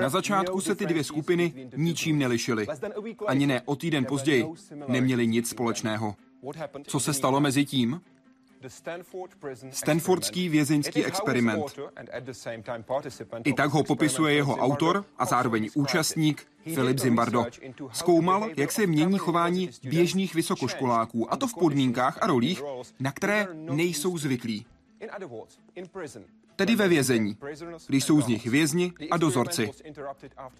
Na začátku se ty dvě skupiny ničím nelišily. Ani ne o týden později neměli nic společného. Co se stalo mezi tím? Stanfordský vězeňský experiment. I tak ho popisuje jeho autor a zároveň účastník Filip Zimbardo. Zkoumal, jak se mění chování běžných vysokoškoláků, a to v podmínkách a rolích, na které nejsou zvyklí tedy ve vězení, když jsou z nich vězni a dozorci.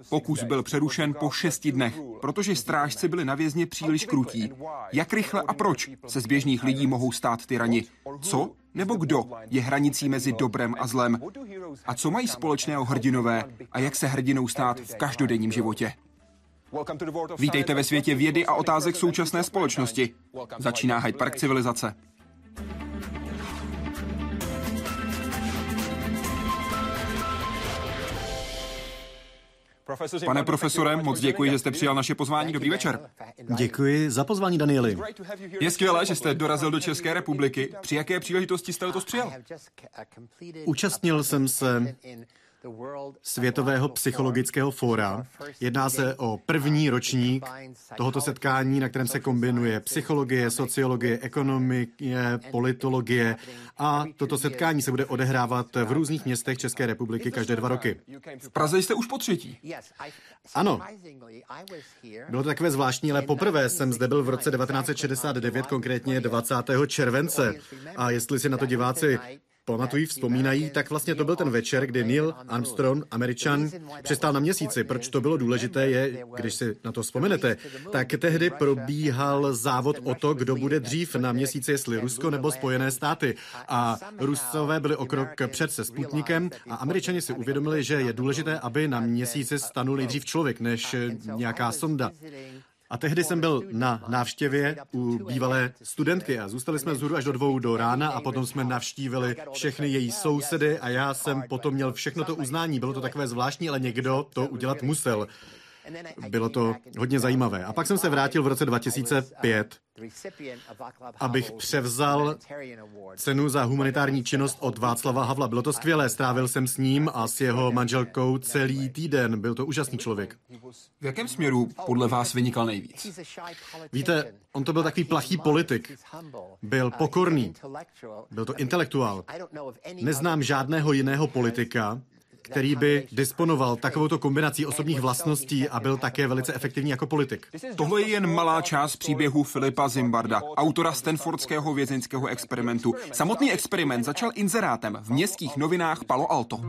Pokus byl přerušen po šesti dnech, protože strážci byli na vězně příliš krutí. Jak rychle a proč se z běžných lidí mohou stát tyrani? Co nebo kdo je hranicí mezi dobrem a zlem? A co mají společného hrdinové a jak se hrdinou stát v každodenním životě? Vítejte ve světě vědy a otázek současné společnosti. Začíná Hyde Park civilizace. Pane profesore, moc děkuji, že jste přijal naše pozvání. Dobrý večer. Děkuji za pozvání, Danieli. Je skvělé, že jste dorazil do České republiky. Při jaké příležitosti jste letos přijal? Účastnil jsem se Světového psychologického fóra. Jedná se o první ročník tohoto setkání, na kterém se kombinuje psychologie, sociologie, ekonomie, politologie a toto setkání se bude odehrávat v různých městech České republiky každé dva roky. V Praze jste už po třetí. Ano. Bylo to takové zvláštní, ale poprvé jsem zde byl v roce 1969, konkrétně 20. července. A jestli si na to diváci pamatují, vzpomínají, tak vlastně to byl ten večer, kdy Neil Armstrong, američan, přistál na měsíci. Proč to bylo důležité je, když si na to vzpomenete, tak tehdy probíhal závod o to, kdo bude dřív na měsíci, jestli Rusko nebo Spojené státy. A Rusové byli o krok před se Sputnikem a američani si uvědomili, že je důležité, aby na měsíci stanul nejdřív člověk, než nějaká sonda. A tehdy jsem byl na návštěvě u bývalé studentky a zůstali jsme vzhůru až do dvou do rána a potom jsme navštívili všechny její sousedy a já jsem potom měl všechno to uznání. Bylo to takové zvláštní, ale někdo to udělat musel. Bylo to hodně zajímavé. A pak jsem se vrátil v roce 2005, abych převzal cenu za humanitární činnost od Václava Havla. Bylo to skvělé, strávil jsem s ním a s jeho manželkou celý týden. Byl to úžasný člověk. V jakém směru podle vás vynikal nejvíc? Víte, on to byl takový plachý politik. Byl pokorný. Byl to intelektuál. Neznám žádného jiného politika, který by disponoval takovouto kombinací osobních vlastností a byl také velice efektivní jako politik. Tohle je jen malá část příběhu Filipa Zimbarda, autora Stanfordského vězeňského experimentu. Samotný experiment začal inzerátem v městských novinách Palo Alto.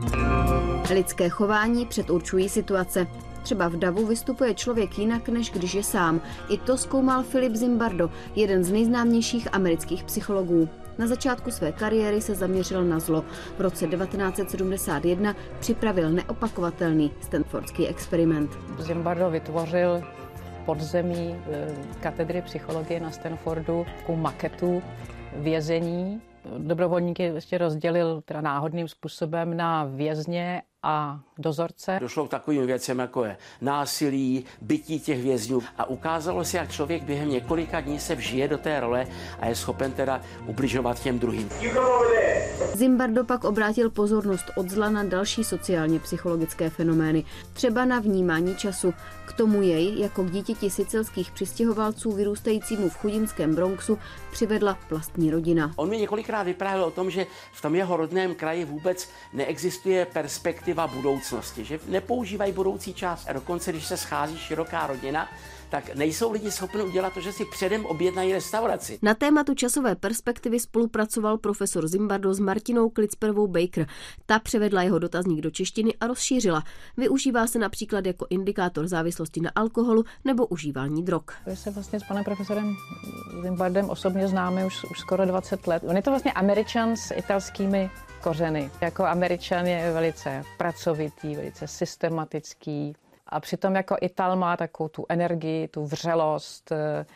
Lidské chování předurčují situace. Třeba v davu vystupuje člověk jinak, než když je sám. I to zkoumal Filip Zimbardo, jeden z nejznámějších amerických psychologů. Na začátku své kariéry se zaměřil na zlo. V roce 1971 připravil neopakovatelný Stanfordský experiment. Zimbardo vytvořil podzemí eh, katedry psychologie na Stanfordu takovou maketu vězení. Dobrovolníky ještě rozdělil teda náhodným způsobem na vězně a dozorce. Došlo k takovým věcem, jako je násilí, bytí těch vězňů a ukázalo se, jak člověk během několika dní se vžije do té role a je schopen teda ubližovat těm druhým. Zimbardo pak obrátil pozornost od zla na další sociálně psychologické fenomény, třeba na vnímání času. K tomu jej, jako k dítěti sicilských přistěhovalců vyrůstajícímu v chudinském Bronxu, přivedla vlastní rodina. On mi několikrát vyprávěl o tom, že v tom jeho rodném kraji vůbec neexistuje perspektiva budoucnosti, že nepoužívají budoucí čas a dokonce, když se schází široká rodina, tak nejsou lidi schopni udělat to, že si předem objednají restauraci. Na tématu časové perspektivy spolupracoval profesor Zimbardo s Martinou Klicperovou Baker. Ta převedla jeho dotazník do češtiny a rozšířila. Využívá se například jako indikátor závislosti na alkoholu nebo užívání drog. My se vlastně s panem profesorem Zimbardem osobně známe už, už skoro 20 let. On je to vlastně američan s italskými kořeny. Jako američan je velice pracovitý, velice systematický, a přitom jako Ital má takovou tu energii, tu vřelost, eh,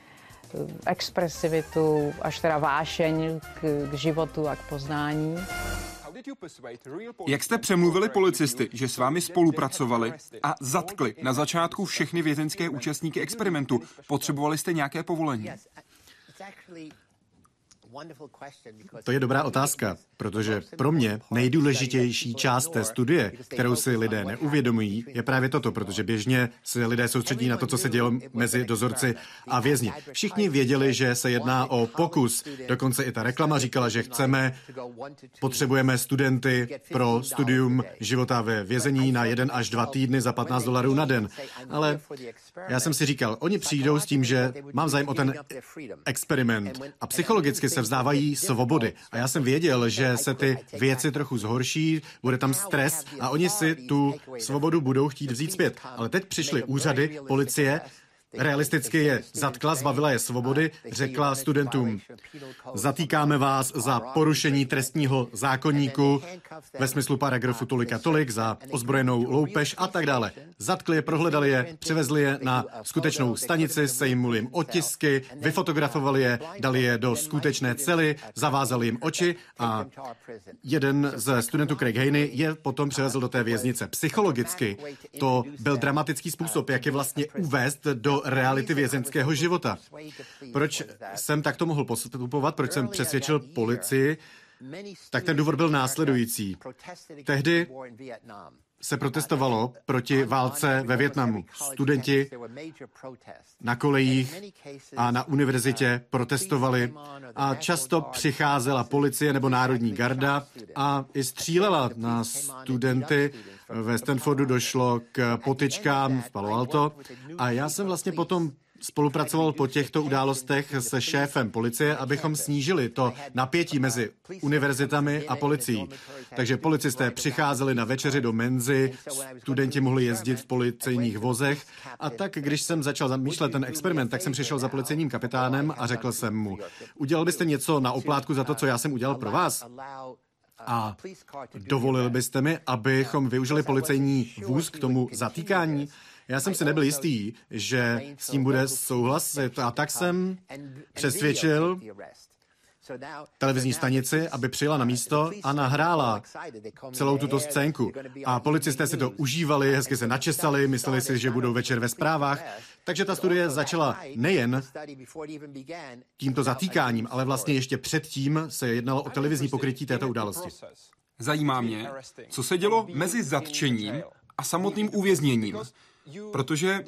expresivitu, až teda vášeň k, k životu a k poznání. Jak jste přemluvili policisty, že s vámi spolupracovali a zatkli na začátku všechny vězenské účastníky experimentu? Potřebovali jste nějaké povolení? To je dobrá otázka, protože pro mě nejdůležitější část té studie, kterou si lidé neuvědomují, je právě toto, protože běžně se lidé soustředí na to, co se dělo mezi dozorci a vězni. Všichni věděli, že se jedná o pokus. Dokonce i ta reklama říkala, že chceme, potřebujeme studenty pro studium života ve vězení na jeden až dva týdny za 15 dolarů na den. Ale já jsem si říkal, oni přijdou s tím, že mám zájem o ten experiment a psychologicky se vzdávají svobody. A já jsem věděl, že se ty věci trochu zhorší, bude tam stres a oni si tu svobodu budou chtít vzít zpět. Ale teď přišly úřady, policie Realisticky je zatkla, zbavila je svobody, řekla studentům, zatýkáme vás za porušení trestního zákonníku ve smyslu paragrafu tolik a tolik, za ozbrojenou loupež a tak dále. Zatkli je, prohledali je, přivezli je na skutečnou stanici, sejmuli jim otisky, vyfotografovali je, dali je do skutečné cely, zavázali jim oči a jeden ze studentů Craig Haney je potom přivezl do té věznice. Psychologicky to byl dramatický způsob, jak je vlastně uvést do reality vězenského života. Proč jsem takto mohl postupovat, proč jsem přesvědčil policii, tak ten důvod byl následující. Tehdy se protestovalo proti válce ve Větnamu. Studenti na kolejích a na univerzitě protestovali a často přicházela policie nebo národní garda a i střílela na studenty. Ve Stanfordu došlo k potyčkám v Palo Alto a já jsem vlastně potom spolupracoval po těchto událostech se šéfem policie, abychom snížili to napětí mezi univerzitami a policií. Takže policisté přicházeli na večeři do Menzy, studenti mohli jezdit v policejních vozech a tak, když jsem začal zamýšlet ten experiment, tak jsem přišel za policejním kapitánem a řekl jsem mu, udělal byste něco na oplátku za to, co já jsem udělal pro vás? A dovolil byste mi, abychom využili policejní vůz k tomu zatýkání? Já jsem si nebyl jistý, že s tím bude souhlasit a tak jsem přesvědčil televizní stanici, aby přijela na místo a nahrála celou tuto scénku. A policisté si to užívali, hezky se načesali, mysleli si, že budou večer ve zprávách. Takže ta studie začala nejen tímto zatýkáním, ale vlastně ještě předtím se jednalo o televizní pokrytí této události. Zajímá mě, co se dělo mezi zatčením a samotným uvězněním. Protože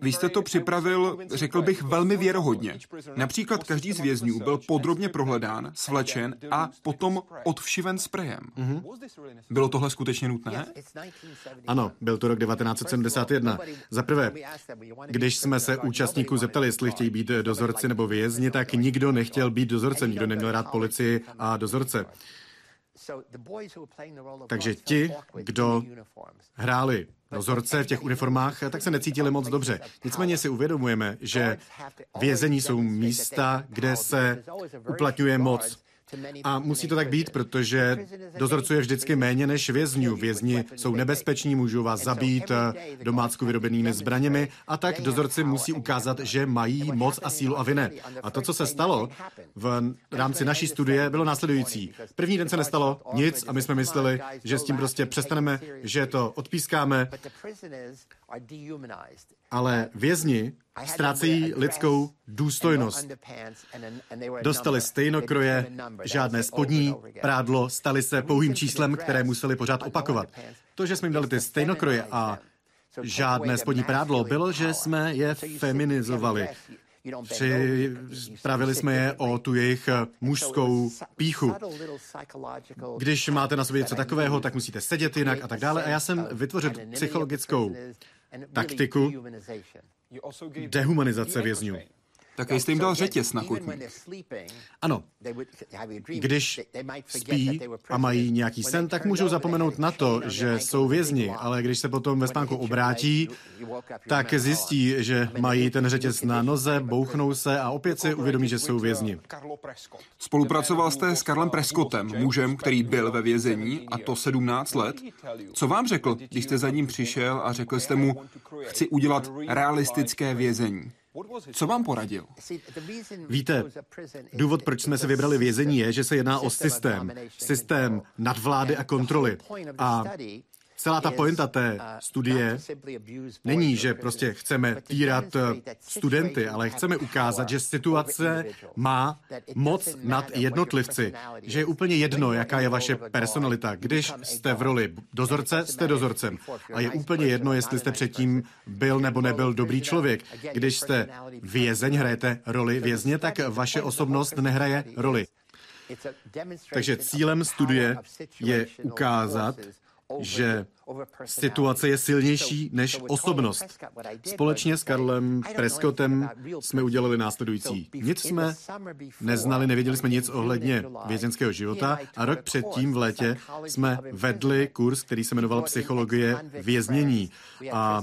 vy jste to připravil, řekl bych, velmi věrohodně. Například každý z vězňů byl podrobně prohledán, svlečen a potom odvšiven sprejem. Mm-hmm. Bylo tohle skutečně nutné? Ano, byl to rok 1971. Za prvé, když jsme se účastníků zeptali, jestli chtějí být dozorci nebo vězni, tak nikdo nechtěl být dozorcem, nikdo neměl rád policii a dozorce. Takže ti, kdo hráli dozorce v těch uniformách, tak se necítili moc dobře. Nicméně si uvědomujeme, že vězení jsou místa, kde se uplatňuje moc. A musí to tak být, protože dozorců je vždycky méně než vězňů. Vězni jsou nebezpeční, můžou vás zabít domácku vyrobenými zbraněmi a tak dozorci musí ukázat, že mají moc a sílu a vine. A to, co se stalo v rámci naší studie, bylo následující. První den se nestalo nic a my jsme mysleli, že s tím prostě přestaneme, že to odpískáme. Ale vězni ztrácejí lidskou důstojnost. Dostali stejnokroje, žádné spodní, prádlo, stali se pouhým číslem, které museli pořád opakovat. To, že jsme jim dali ty stejnokroje a žádné spodní prádlo, bylo, že jsme je feminizovali. Připravili jsme je o tu jejich mužskou píchu. Když máte na sobě něco takového, tak musíte sedět jinak a tak dále. A já jsem vytvořil psychologickou taktiku dehumanizace vězňů. Tak jste jim dal řetěz na kotník. Ano. Když spí a mají nějaký sen, tak můžou zapomenout na to, že jsou vězni, ale když se potom ve spánku obrátí, tak zjistí, že mají ten řetěz na noze, bouchnou se a opět si uvědomí, že jsou vězni. Spolupracoval jste s Karlem Prescottem, mužem, který byl ve vězení, a to 17 let. Co vám řekl, když jste za ním přišel a řekl jste mu, chci udělat realistické vězení? Co vám poradil? Víte, důvod, proč jsme se vybrali vězení, je, že se jedná o systém. Systém nadvlády a kontroly. A Celá ta pointa té studie není, že prostě chceme týrat studenty, ale chceme ukázat, že situace má moc nad jednotlivci, že je úplně jedno, jaká je vaše personalita. Když jste v roli dozorce, jste dozorcem. A je úplně jedno, jestli jste předtím byl nebo nebyl dobrý člověk. Když jste vězeň, hrajete roli vězně, tak vaše osobnost nehraje roli. Takže cílem studie je ukázat, že situace je silnější než osobnost. Společně s Karlem Prescottem jsme udělali následující. Nic jsme neznali, nevěděli jsme nic ohledně vězenského života a rok předtím v létě jsme vedli kurz, který se jmenoval Psychologie věznění. A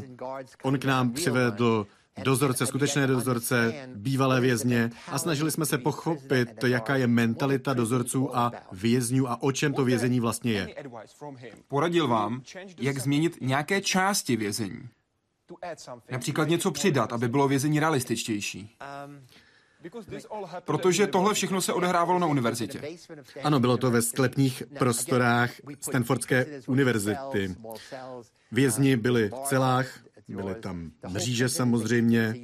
on k nám přivedl dozorce, skutečné dozorce, bývalé vězně a snažili jsme se pochopit, jaká je mentalita dozorců a vězňů a o čem to vězení vlastně je. Poradil vám, jak změnit nějaké části vězení. Například něco přidat, aby bylo vězení realističtější. Protože tohle všechno se odehrávalo na univerzitě. Ano, bylo to ve sklepních prostorách Stanfordské univerzity. Vězni byli v celách, byly tam mříže samozřejmě.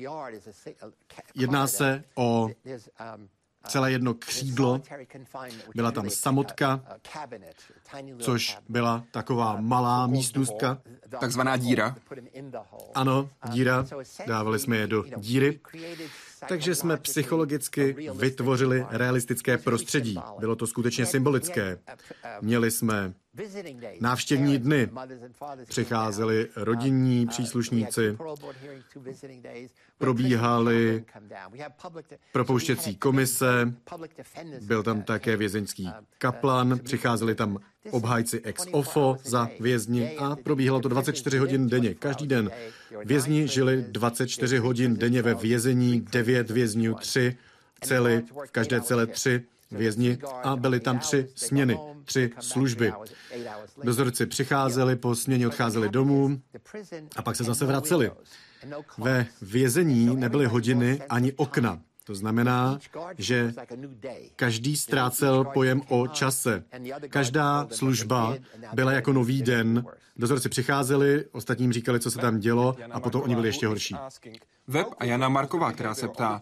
Jedná se o celé jedno křídlo. Byla tam samotka, což byla taková malá místnostka. Takzvaná díra. Ano, díra. Dávali jsme je do díry. Takže jsme psychologicky vytvořili realistické prostředí. Bylo to skutečně symbolické. Měli jsme návštěvní dny. Přicházeli rodinní příslušníci, probíhaly propouštěcí komise, byl tam také vězeňský kaplan, přicházeli tam obhájci ex ofo za vězni a probíhalo to 24 hodin denně, každý den. Vězni žili 24 hodin denně ve vězení, 9 vězňů, 3 cely, v každé celé 3 vězni a byly tam tři směny, tři služby. Dozorci přicházeli, po směně odcházeli domů a pak se zase vraceli. Ve vězení nebyly hodiny ani okna. To znamená, že každý ztrácel pojem o čase. Každá služba byla jako nový den. Dozorci přicházeli, ostatním říkali, co se tam dělo a potom oni byli ještě horší. Web a Jana Marková, která se ptá,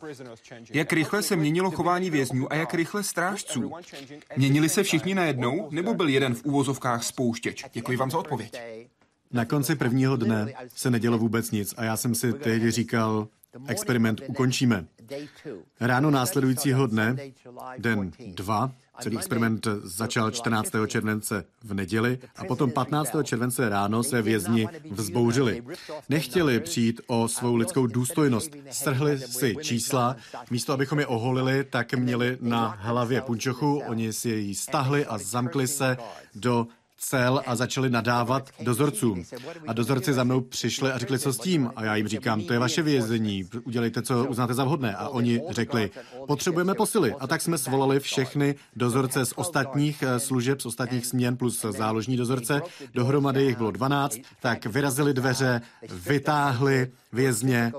jak rychle se měnilo chování vězňů a jak rychle strážců? Měnili se všichni najednou, nebo byl jeden v úvozovkách spouštěč? Děkuji vám za odpověď. Na konci prvního dne se nedělo vůbec nic a já jsem si tehdy říkal, experiment ukončíme. Ráno následujícího dne, den 2, celý experiment začal 14. července v neděli a potom 15. července ráno se vězni vzbouřili. Nechtěli přijít o svou lidskou důstojnost. Strhli si čísla, místo abychom je oholili, tak měli na hlavě punčochu, oni si ji stahli a zamkli se do cel a začali nadávat dozorcům. A dozorci za mnou přišli a řekli, co s tím. A já jim říkám, to je vaše vězení, udělejte, co uznáte za vhodné. A oni řekli, potřebujeme posily. A tak jsme svolali všechny dozorce z ostatních eh, služeb, z ostatních směn plus záložní dozorce. Dohromady jich bylo 12, tak vyrazili dveře, vytáhli vězně,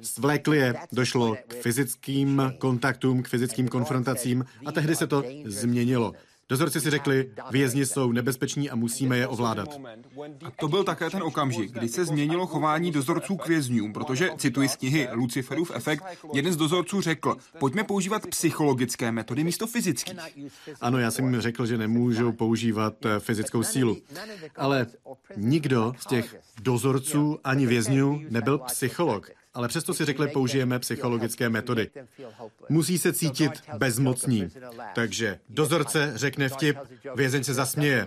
zvlékli je, došlo k fyzickým kontaktům, k fyzickým konfrontacím a tehdy se to změnilo. Dozorci si řekli, vězni jsou nebezpeční a musíme je ovládat. A to byl také ten okamžik, kdy se změnilo chování dozorců k vězňům, protože, cituji z knihy Luciferův efekt, jeden z dozorců řekl, pojďme používat psychologické metody místo fyzických. Ano, já jsem jim řekl, že nemůžou používat eh, fyzickou sílu. Ale nikdo z těch dozorců ani vězňů nebyl psycholog ale přesto si řekli, použijeme psychologické metody. Musí se cítit bezmocní. Takže dozorce řekne vtip, vězeň se zasměje,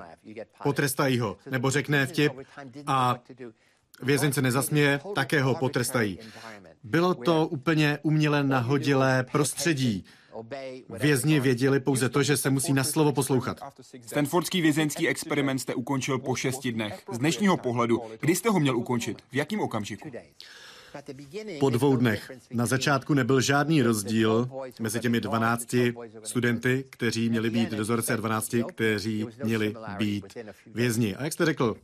potrestají ho, nebo řekne vtip a vězeň se nezasměje, také ho potrestají. Bylo to úplně uměle nahodilé prostředí. Vězni věděli pouze to, že se musí na slovo poslouchat. Stanfordský vězeňský experiment jste ukončil po šesti dnech. Z dnešního pohledu, kdy jste ho měl ukončit? V jakém okamžiku? Po dvou dnech. Na začátku nebyl žádný rozdíl mezi těmi 12 studenty, kteří měli být dozorce a 12, kteří měli být vězni. A jak jste řekl,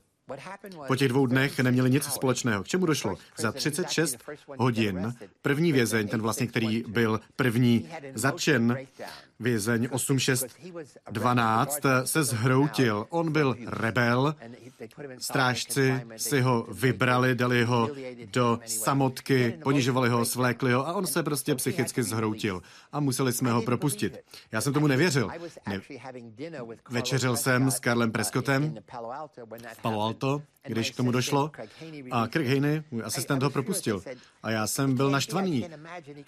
po těch dvou dnech neměli nic společného. K čemu došlo? Za 36 hodin první vězeň, ten vlastně, který byl první zatčen, Vězeň 8612 se zhroutil. On byl rebel, strážci si ho vybrali, dali ho do samotky, ponižovali ho, svlékli ho a on se prostě psychicky zhroutil a museli jsme ho propustit. Já jsem tomu nevěřil. Ne. Večeřil jsem s Karlem Prescottem v Palo Alto, když k tomu došlo a Craig Haney, můj asistent, ho propustil. A já jsem byl naštvaný.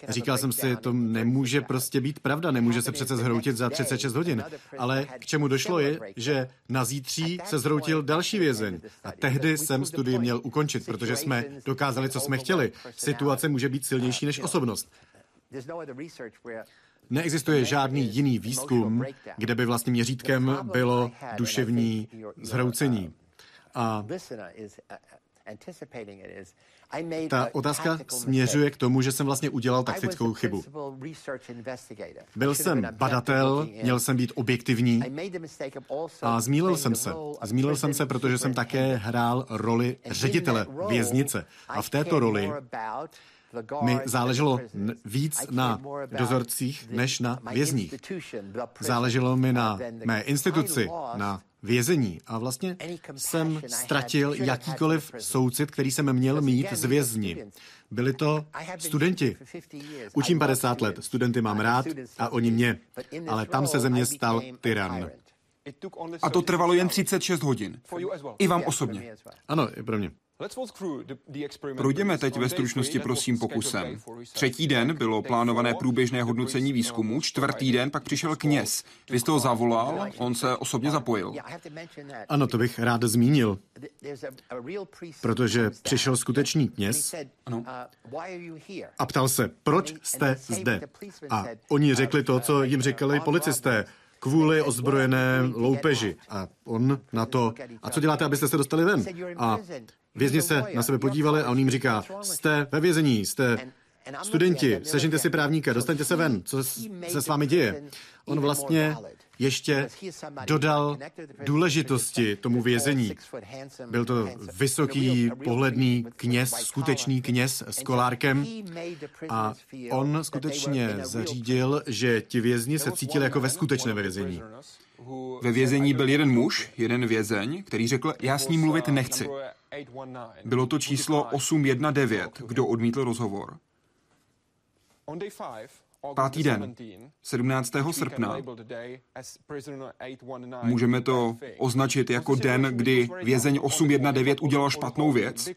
Říkal jsem si, to nemůže prostě být pravda, nemůže se přece zhroutit za 36 hodin. Ale k čemu došlo je, že na zítří se zhroutil další vězeň. A tehdy jsem studii měl ukončit, protože jsme dokázali, co jsme chtěli. Situace může být silnější než osobnost. Neexistuje žádný jiný výzkum, kde by vlastně měřítkem bylo duševní zhroucení. A ta otázka směřuje k tomu, že jsem vlastně udělal taktickou chybu. Byl jsem badatel, měl jsem být objektivní a zmílil jsem se. Zmílil jsem se, protože jsem také hrál roli ředitele věznice. A v této roli mi záleželo víc na dozorcích než na vězních. Záleželo mi na mé instituci, na vězení a vlastně jsem ztratil jakýkoliv soucit, který jsem měl mít z vězni. Byli to studenti. Učím 50 let, studenty mám rád a oni mě, ale tam se ze mě stal tyran. A to trvalo jen 36 hodin. I vám osobně. Ano, i pro mě. Projděme teď ve stručnosti prosím pokusem. Třetí den bylo plánované průběžné hodnocení výzkumu, čtvrtý den pak přišel kněz. Vy jste ho zavolal, on se osobně zapojil. Ano, to bych rád zmínil, protože přišel skutečný kněz ano. a ptal se, proč jste zde? A oni řekli to, co jim říkali policisté kvůli ozbrojené loupeži. A on na to, a co děláte, abyste se dostali ven? A Vězni se na sebe podívali a on jim říká, jste ve vězení, jste studenti, sežente si právníka, dostaňte se ven, co se s vámi děje. On vlastně ještě dodal důležitosti tomu vězení. Byl to vysoký, pohledný kněz, skutečný kněz s kolárkem a on skutečně zařídil, že ti vězni se cítili jako ve skutečné vězení. Ve vězení byl jeden muž, jeden vězeň, který řekl, já s ním mluvit nechci. Bylo to číslo 819, kdo odmítl rozhovor. Pátý den, 17. srpna, můžeme to označit jako den, kdy vězeň 819 udělal špatnou věc.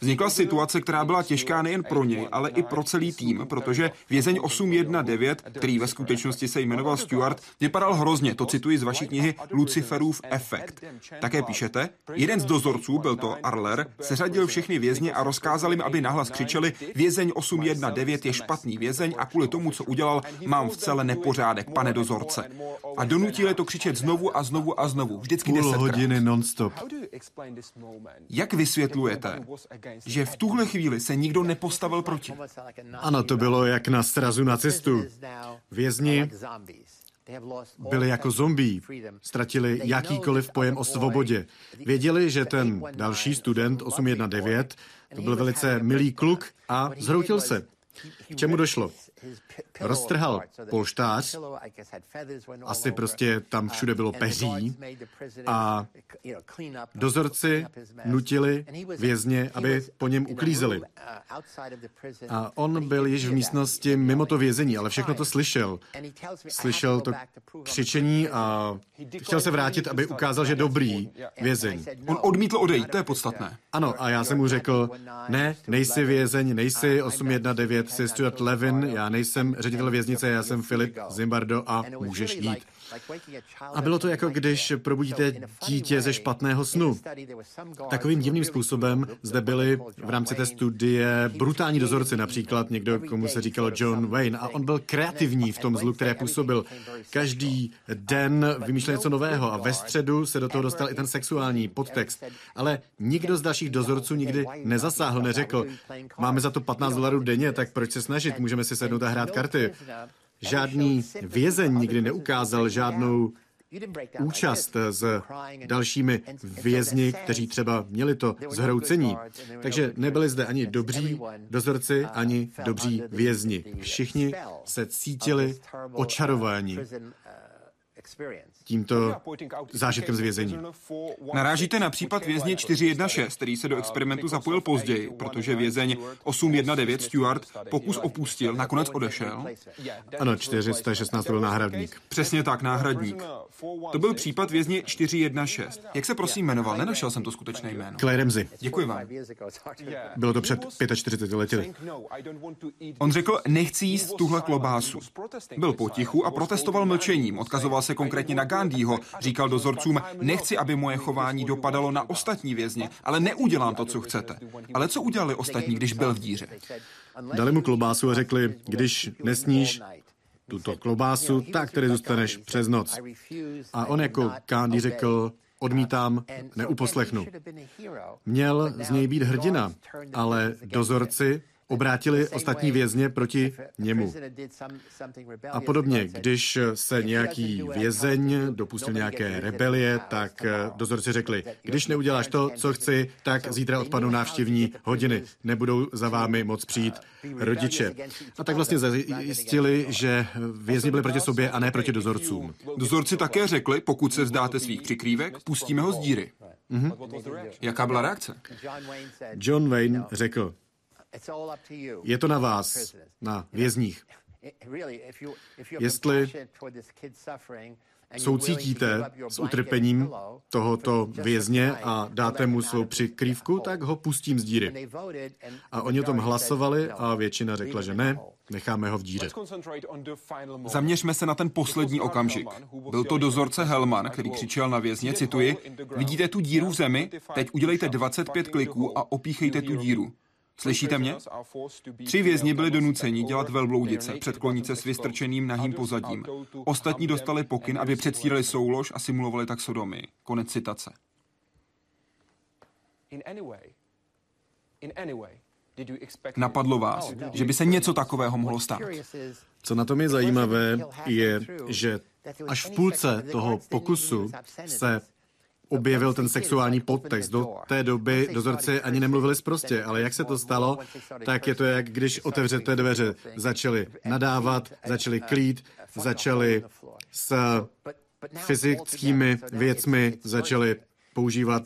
Vznikla situace, která byla těžká nejen pro něj, ale i pro celý tým, protože vězeň 819, který ve skutečnosti se jmenoval Stuart, vypadal hrozně, to cituji z vaší knihy Luciferův efekt. Také píšete, jeden z dozorců, byl to Arler, seřadil všechny vězně a rozkázal jim, aby nahlas křičeli, vězeň 819 je špatný vězeň a kvůli tomu, co udělal, mám v celé nepořádek, pane dozorce. A donutili to křičet znovu a znovu a znovu, vždycky Půl hodiny non-stop. Jak vysvětlujete, že v tuhle chvíli se nikdo nepostavil proti? Ano, to bylo jak na srazu nacistů. Vězni byli jako zombí, ztratili jakýkoliv pojem o svobodě. Věděli, že ten další student 819, to byl velice milý kluk a zhroutil se. K čemu došlo? Roztrhal polštář, asi prostě tam všude bylo peří a dozorci nutili vězně, aby po něm uklízeli. A on byl již v místnosti mimo to vězení, ale všechno to slyšel. Slyšel to křičení a chtěl se vrátit, aby ukázal, že dobrý vězeň. On odmítl odejít, to je podstatné. Ano, a já jsem mu řekl, ne, nejsi vězeň, nejsi 819, jsi Stuart Levin, já nejsem ředitel věznice, já jsem Filip Zimbardo a můžeš jít. A bylo to jako když probudíte dítě ze špatného snu. Takovým divným způsobem zde byli v rámci té studie brutální dozorci, například někdo, komu se říkalo John Wayne, a on byl kreativní v tom zlu, které působil. Každý den vymýšlel něco nového a ve středu se do toho dostal i ten sexuální podtext. Ale nikdo z dalších dozorců nikdy nezasáhl, neřekl, máme za to 15 dolarů denně, tak proč se snažit, můžeme si sednout a hrát karty. Žádný vězeň nikdy neukázal žádnou účast s dalšími vězni, kteří třeba měli to zhroucení. Takže nebyli zde ani dobří dozorci, ani dobří vězni. Všichni se cítili očarováni tímto zážitkem z vězení. Narážíte na případ vězně 416, který se do experimentu zapojil později, protože vězeň 819 Stuart pokus opustil, nakonec odešel? Ano, 416 byl náhradník. Přesně tak, náhradník. To byl případ vězně 416. Jak se prosím jmenoval? Nenašel jsem to skutečné jméno. Clay Ramsey. Děkuji vám. Bylo to před 45 lety. On řekl, nechci jíst tuhle klobásu. Byl potichu a protestoval mlčením. Odkazoval se konkrétně na Gandhiho. Říkal dozorcům, nechci, aby moje chování dopadalo na ostatní vězně, ale neudělám to, co chcete. Ale co udělali ostatní, když byl v díře? Dali mu klobásu a řekli, když nesníš tuto klobásu, tak tedy zůstaneš přes noc. A on jako Gandhi řekl, odmítám, neuposlechnu. Měl z něj být hrdina, ale dozorci obrátili ostatní vězně proti němu. A podobně, když se nějaký vězeň dopustil nějaké rebelie, tak dozorci řekli, když neuděláš to, co chci, tak zítra odpadnou návštěvní hodiny, nebudou za vámi moc přijít rodiče. A tak vlastně zjistili, že vězni byli proti sobě a ne proti dozorcům. Dozorci také řekli, pokud se vzdáte svých přikrývek, pustíme ho z díry. Mm-hmm. Jaká byla reakce? John Wayne řekl, je to na vás, na vězních. Jestli soucítíte s utrpením tohoto vězně a dáte mu svou přikrývku, tak ho pustím z díry. A oni o tom hlasovali a většina řekla, že ne, necháme ho v díře. Zaměřme se na ten poslední okamžik. Byl to dozorce Helman, který křičel na vězně, cituji, vidíte tu díru v zemi, teď udělejte 25 kliků a opíchejte tu díru. Slyšíte mě? Tři vězni byli donuceni dělat velbloudice, předklonit se s vystrčeným nahým pozadím. Ostatní dostali pokyn, aby předstírali soulož a simulovali tak sodomy. Konec citace. Napadlo vás, že by se něco takového mohlo stát? Co na tom je zajímavé, je, že až v půlce toho pokusu se objevil ten sexuální podtext. Do té doby dozorci ani nemluvili zprostě, ale jak se to stalo, tak je to jak když otevřete dveře. Začali nadávat, začali klít, začali s fyzickými věcmi, začali používat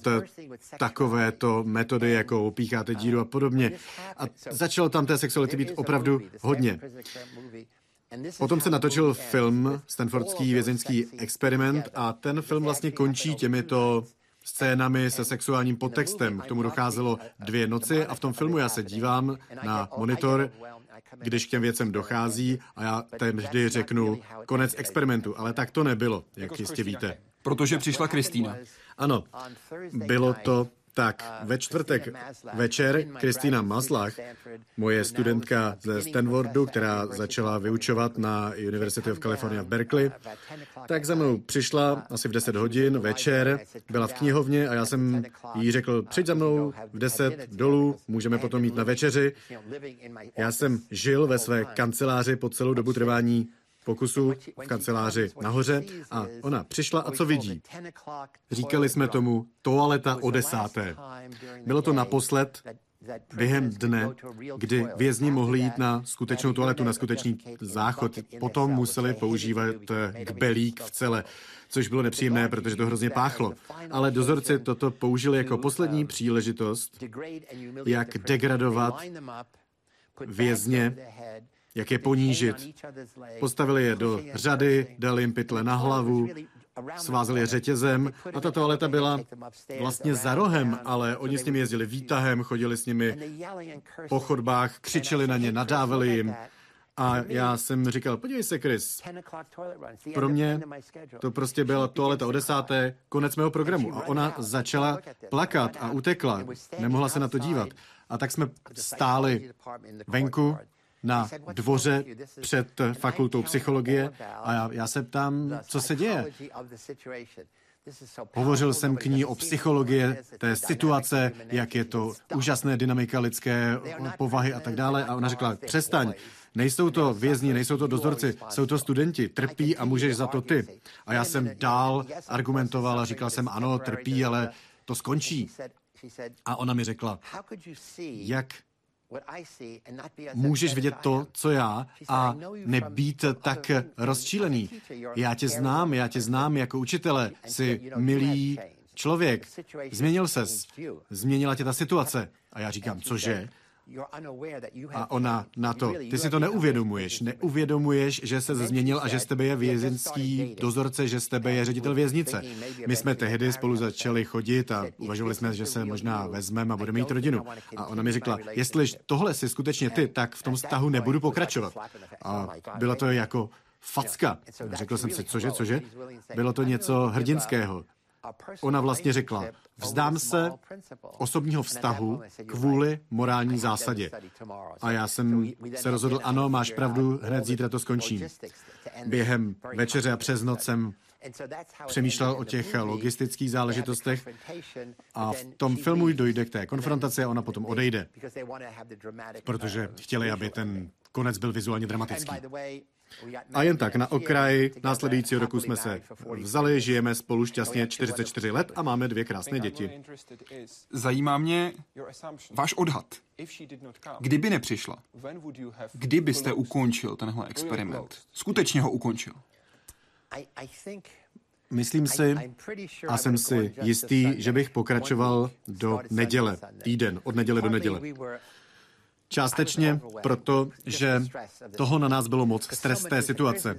takovéto metody, jako opícháte díru a podobně. A začalo tam té sexuality být opravdu hodně. Potom se natočil film Stanfordský vězeňský experiment a ten film vlastně končí těmito scénami se sexuálním podtextem. K tomu docházelo dvě noci a v tom filmu já se dívám na monitor, když k těm věcem dochází a já tehdy řeknu konec experimentu, ale tak to nebylo, jak jistě víte. Protože přišla Kristýna. Ano, bylo to tak ve čtvrtek večer Kristýna Maslach, moje studentka ze Stanfordu, která začala vyučovat na University of California v Berkeley, tak za mnou přišla asi v 10 hodin večer, byla v knihovně a já jsem jí řekl, přijď za mnou v 10 dolů, můžeme potom mít na večeři. Já jsem žil ve své kanceláři po celou dobu trvání pokusu v kanceláři nahoře a ona přišla a co vidí? Říkali jsme tomu toaleta o desáté. Bylo to naposled během dne, kdy vězni mohli jít na skutečnou toaletu, na skutečný záchod. Potom museli používat kbelík v celé, což bylo nepříjemné, protože to hrozně páchlo. Ale dozorci toto použili jako poslední příležitost, jak degradovat vězně jak je ponížit. Postavili je do řady, dali jim pytle na hlavu, svázeli je řetězem a ta toaleta byla vlastně za rohem, ale oni s nimi jezdili výtahem, chodili s nimi po chodbách, křičeli na ně, nadávali jim. A já jsem říkal, podívej se, Chris, pro mě to prostě byla toaleta o desáté, konec mého programu. A ona začala plakat a utekla. Nemohla se na to dívat. A tak jsme stáli venku na dvoře před fakultou psychologie a já, já se ptám, co se děje. Hovořil jsem k ní o psychologie té situace, jak je to úžasné dynamika lidské povahy a tak dále. A ona řekla, přestaň, Nejsou to vězni, nejsou to dozorci, jsou to studenti, trpí a můžeš za to ty. A já jsem dál argumentoval a říkal jsem, ano, trpí, ale to skončí. A ona mi řekla, jak můžeš vidět to, co já, a nebýt tak rozčílený. Já tě znám, já tě znám jako učitele, jsi milý člověk. Změnil ses, změnila tě ta situace. A já říkám, cože? A ona na to, ty si to neuvědomuješ. Neuvědomuješ, že se změnil a že z tebe je vězenský dozorce, že z tebe je ředitel věznice. My jsme tehdy spolu začali chodit a uvažovali jsme, že se možná vezmeme a budeme mít rodinu. A ona mi řekla, jestli tohle si skutečně ty, tak v tom vztahu nebudu pokračovat. A bylo to jako facka. Řekl jsem si, cože, cože? Bylo to něco hrdinského. Ona vlastně řekla, vzdám se osobního vztahu kvůli morální zásadě. A já jsem se rozhodl, ano, máš pravdu, hned zítra to skončím. Během večeře a přes noc jsem přemýšlel o těch logistických záležitostech a v tom filmu dojde k té konfrontaci a ona potom odejde, protože chtěli, aby ten konec byl vizuálně dramatický. A jen tak, na okraj následujícího roku jsme se vzali, žijeme spolu šťastně 44 let a máme dvě krásné děti. Zajímá mě váš odhad. Kdyby nepřišla, kdy byste ukončil tenhle experiment? Skutečně ho ukončil? Myslím si a jsem si jistý, že bych pokračoval do neděle, týden, od neděle do neděle. Částečně proto, že toho na nás bylo moc, stres té situace.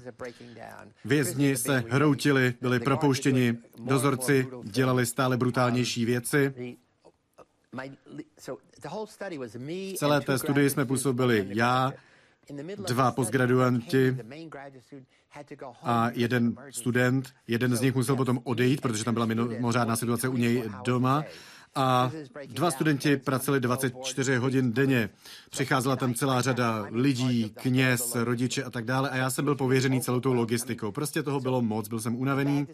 Vězni se hroutili, byli propouštěni, dozorci dělali stále brutálnější věci. V celé té studii jsme působili já, dva postgraduanti a jeden student. Jeden z nich musel potom odejít, protože tam byla mimořádná situace u něj doma a dva studenti pracovali 24 hodin denně. Přicházela tam celá řada lidí, kněz, rodiče a tak dále a já jsem byl pověřený celou tou logistikou. Prostě toho bylo moc, byl jsem unavený,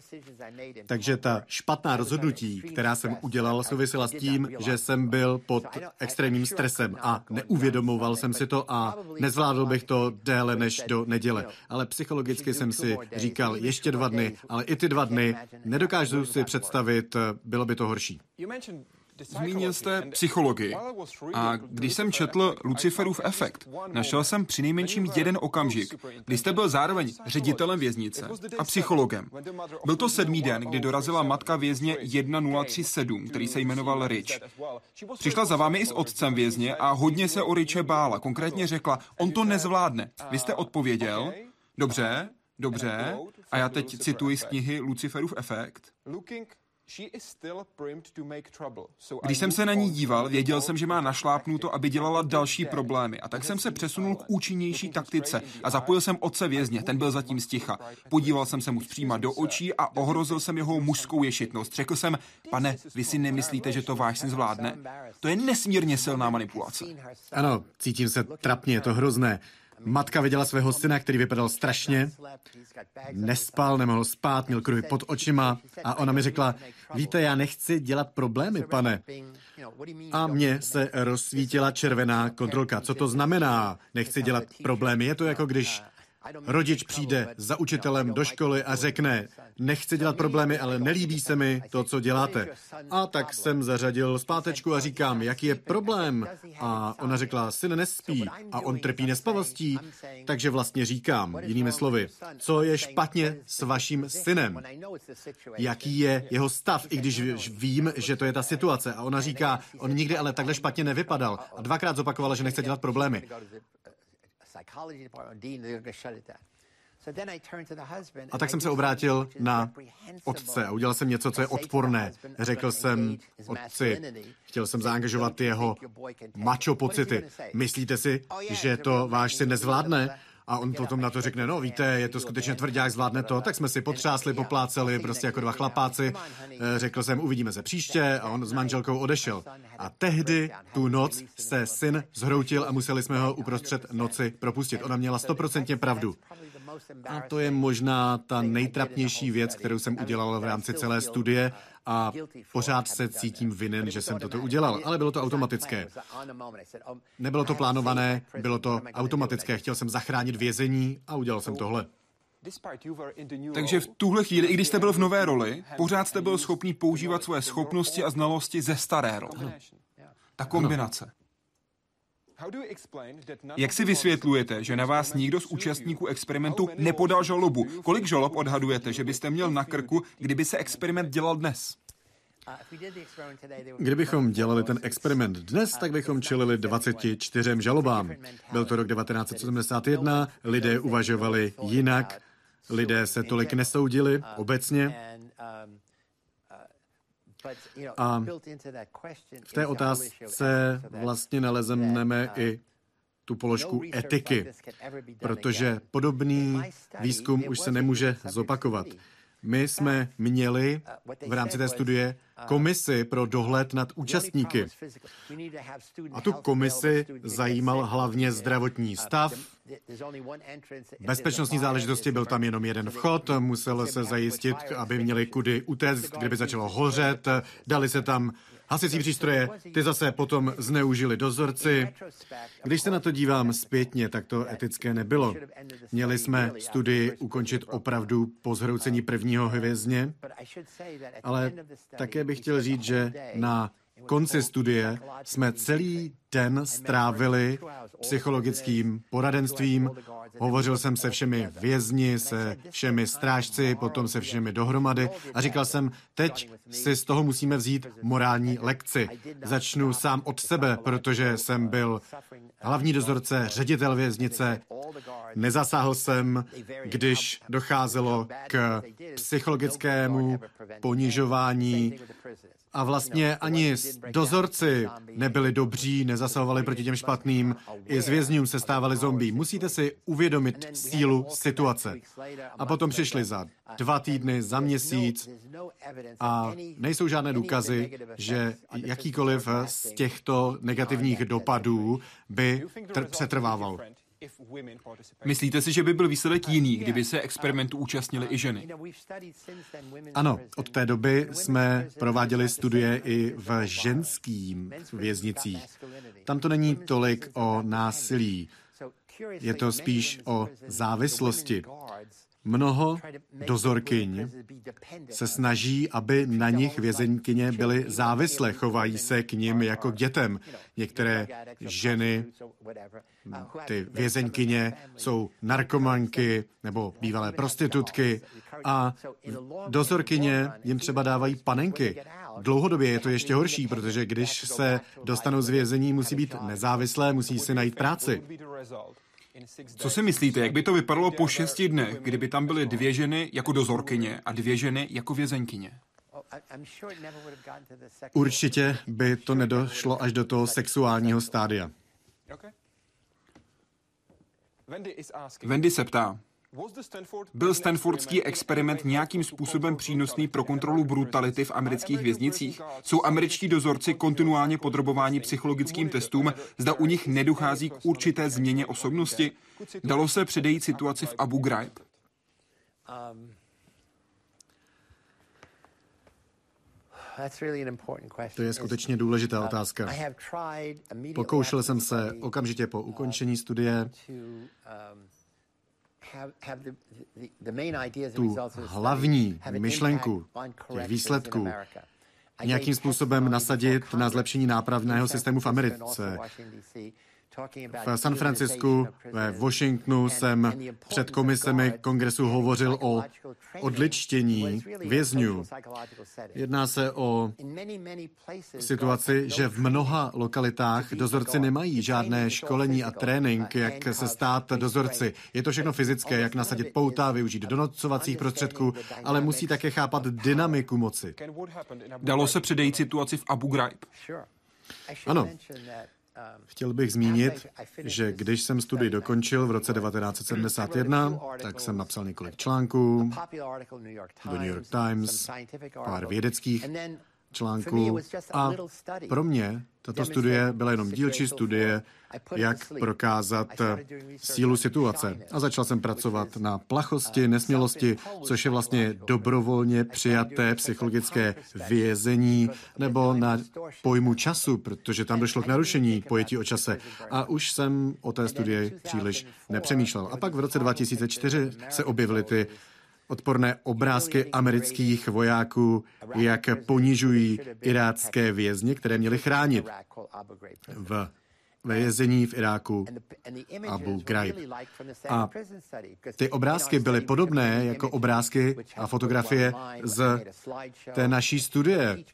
takže ta špatná rozhodnutí, která jsem udělal, souvisela s tím, že jsem byl pod extrémním stresem a neuvědomoval jsem si to a nezvládl bych to déle než do neděle. Ale psychologicky jsem si říkal ještě dva dny, ale i ty dva dny nedokážu si představit, bylo by to horší. Zmínil jste psychologii. A když jsem četl Luciferův efekt, našel jsem přinejmenším jeden okamžik, kdy jste byl zároveň ředitelem věznice a psychologem. Byl to sedmý den, kdy dorazila matka vězně 1037, který se jmenoval Rich. Přišla za vámi i s otcem vězně a hodně se o Riche bála. Konkrétně řekla, on to nezvládne. Vy jste odpověděl, dobře, dobře, a já teď cituji z knihy Luciferův efekt. Když jsem se na ní díval, věděl jsem, že má našlápnuto, aby dělala další problémy. A tak jsem se přesunul k účinnější taktice a zapojil jsem otce vězně, ten byl zatím sticha. Podíval jsem se mu zpříma do očí a ohrozil jsem jeho mužskou ješitnost. Řekl jsem, pane, vy si nemyslíte, že to váš syn zvládne? To je nesmírně silná manipulace. Ano, cítím se trapně, je to hrozné. Matka viděla svého syna, který vypadal strašně, nespal, nemohl spát, měl kruhy pod očima a ona mi řekla, víte, já nechci dělat problémy, pane. A mně se rozsvítila červená kontrolka. Co to znamená? Nechci dělat problémy. Je to jako když Rodič přijde za učitelem do školy a řekne, nechci dělat problémy, ale nelíbí se mi to, co děláte. A tak jsem zařadil zpátečku a říkám, jaký je problém? A ona řekla, syn nespí a on trpí nespavostí. Takže vlastně říkám, jinými slovy, co je špatně s vaším synem? Jaký je jeho stav, i když vím, že to je ta situace. A ona říká, on nikdy ale takhle špatně nevypadal. A dvakrát zopakovala, že nechce dělat problémy. A tak jsem se obrátil na otce a udělal jsem něco, co je odporné. Řekl jsem otci, chtěl jsem zaangažovat jeho macho pocity. Myslíte si, že to váš syn nezvládne? A on potom na to řekne, no víte, je to skutečně tvrdák, zvládne to, tak jsme si potřásli, popláceli, prostě jako dva chlapáci. Eh, řekl jsem, uvidíme se příště a on s manželkou odešel. A tehdy tu noc se syn zhroutil a museli jsme ho uprostřed noci propustit. Ona měla stoprocentně pravdu. A to je možná ta nejtrapnější věc, kterou jsem udělal v rámci celé studie a pořád se cítím vinen, že jsem toto udělal, ale bylo to automatické. Nebylo to plánované, bylo to automatické. Chtěl jsem zachránit vězení a udělal jsem tohle. Takže v tuhle chvíli, i když jste byl v nové roli, pořád jste byl schopný používat svoje schopnosti a znalosti ze staré role. Ta kombinace. Jak si vysvětlujete, že na vás nikdo z účastníků experimentu nepodal žalobu? Kolik žalob odhadujete, že byste měl na krku, kdyby se experiment dělal dnes? Kdybychom dělali ten experiment dnes, tak bychom čelili 24 žalobám. Byl to rok 1971, lidé uvažovali jinak, lidé se tolik nesoudili obecně. A v té otázce vlastně nalezneme i tu položku etiky, protože podobný výzkum už se nemůže zopakovat. My jsme měli v rámci té studie komisi pro dohled nad účastníky. A tu komisi zajímal hlavně zdravotní stav. Bezpečnostní záležitosti byl tam jenom jeden vchod, musel se zajistit, aby měli kudy utéct, kdyby začalo hořet. Dali se tam hasicí přístroje, ty zase potom zneužili dozorci. Když se na to dívám zpětně, tak to etické nebylo. Měli jsme studii ukončit opravdu po zhroucení prvního hvězdně, ale také bych chtěl říct, že na konci studie jsme celý den strávili psychologickým poradenstvím. Hovořil jsem se všemi vězni, se všemi strážci, potom se všemi dohromady a říkal jsem, teď si z toho musíme vzít morální lekci. Začnu sám od sebe, protože jsem byl hlavní dozorce, ředitel věznice. Nezasáhl jsem, když docházelo k psychologickému ponižování a vlastně ani dozorci nebyli dobří, nezasahovali proti těm špatným, i z vězňům se stávali zombí. Musíte si uvědomit sílu situace. A potom přišli za dva týdny, za měsíc a nejsou žádné důkazy, že jakýkoliv z těchto negativních dopadů by přetrvával. Myslíte si, že by byl výsledek jiný, kdyby se experimentu účastnili i ženy? Ano, od té doby jsme prováděli studie i v ženským věznicích. Tam to není tolik o násilí, je to spíš o závislosti. Mnoho dozorkyň se snaží, aby na nich vězenkyně byly závislé, chovají se k nim jako k dětem. Některé ženy, ty vězenkyně, jsou narkomanky nebo bývalé prostitutky a dozorkyně jim třeba dávají panenky. Dlouhodobě je to ještě horší, protože když se dostanou z vězení, musí být nezávislé, musí si najít práci. Co si myslíte, jak by to vypadalo po šesti dnech, kdyby tam byly dvě ženy jako dozorkyně a dvě ženy jako vězenkyně? Určitě by to nedošlo až do toho sexuálního stádia. Wendy se ptá, byl Stanfordský experiment nějakým způsobem přínosný pro kontrolu brutality v amerických věznicích? Jsou američtí dozorci kontinuálně podrobováni psychologickým testům, zda u nich nedochází k určité změně osobnosti? Dalo se předejít situaci v Abu Ghraib? To je skutečně důležitá otázka. Pokoušel jsem se okamžitě po ukončení studie tu hlavní myšlenku těch výsledků nějakým způsobem nasadit na zlepšení nápravného systému v Americe. V San Francisku, ve Washingtonu jsem před komisemi kongresu hovořil o odličtění vězňů. Jedná se o situaci, že v mnoha lokalitách dozorci nemají žádné školení a trénink, jak se stát dozorci. Je to všechno fyzické, jak nasadit pouta, využít donocovacích prostředků, ale musí také chápat dynamiku moci. Dalo se předejít situaci v Abu Ghraib? Ano. Chtěl bych zmínit, že když jsem studii dokončil v roce 1971, tak jsem napsal několik článků do New York Times, pár vědeckých článku a pro mě tato studie byla jenom dílčí studie, jak prokázat sílu situace. A začal jsem pracovat na plachosti, nesmělosti, což je vlastně dobrovolně přijaté psychologické vězení, nebo na pojmu času, protože tam došlo k narušení pojetí o čase. A už jsem o té studii příliš nepřemýšlel. A pak v roce 2004 se objevily ty odporné obrázky amerických vojáků, jak ponižují irácké vězně, které měli chránit v ve vězení v Iráku Abu Ghraib. A ty obrázky byly podobné jako obrázky a fotografie z té naší studie.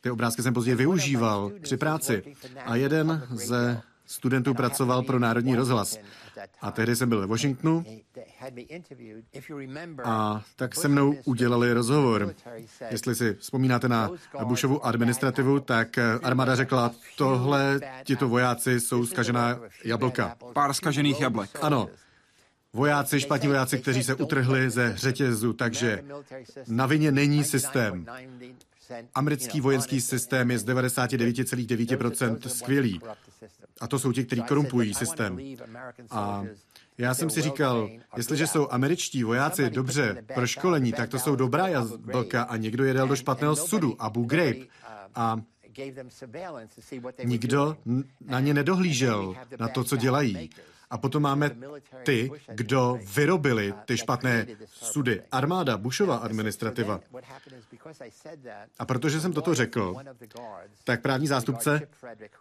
Ty obrázky jsem později využíval při práci. A jeden ze studentů pracoval pro Národní rozhlas. A tehdy jsem byl ve Washingtonu a tak se mnou udělali rozhovor. Jestli si vzpomínáte na Bushovu administrativu, tak armáda řekla, tohle, tito vojáci jsou skažená jablka. Pár skažených jablek. Ano, vojáci, špatní vojáci, kteří se utrhli ze řetězu, takže na vině není systém. Americký vojenský systém je z 99,9% skvělý. A to jsou ti, kteří korumpují systém. A já jsem si říkal, jestliže jsou američtí vojáci dobře proškolení, tak to jsou dobrá jablka a někdo jedel do špatného sudu, Abu Ghraib. A nikdo na ně nedohlížel, na to, co dělají. A potom máme ty, kdo vyrobili ty špatné sudy. Armáda, Bushova administrativa. A protože jsem toto řekl, tak právní zástupce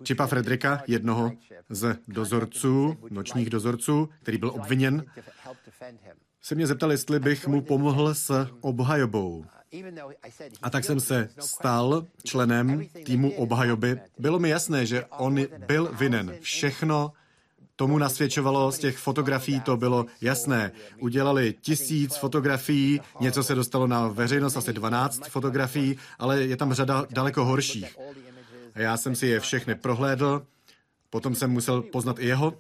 Čipa Fredrika, jednoho z dozorců, nočních dozorců, který byl obviněn, se mě zeptal, jestli bych mu pomohl s obhajobou. A tak jsem se stal členem týmu obhajoby. Bylo mi jasné, že on byl vinen. Všechno tomu nasvědčovalo z těch fotografií, to bylo jasné. Udělali tisíc fotografií, něco se dostalo na veřejnost, asi 12 fotografií, ale je tam řada daleko horších. A já jsem si je všechny prohlédl, potom jsem musel poznat i jeho.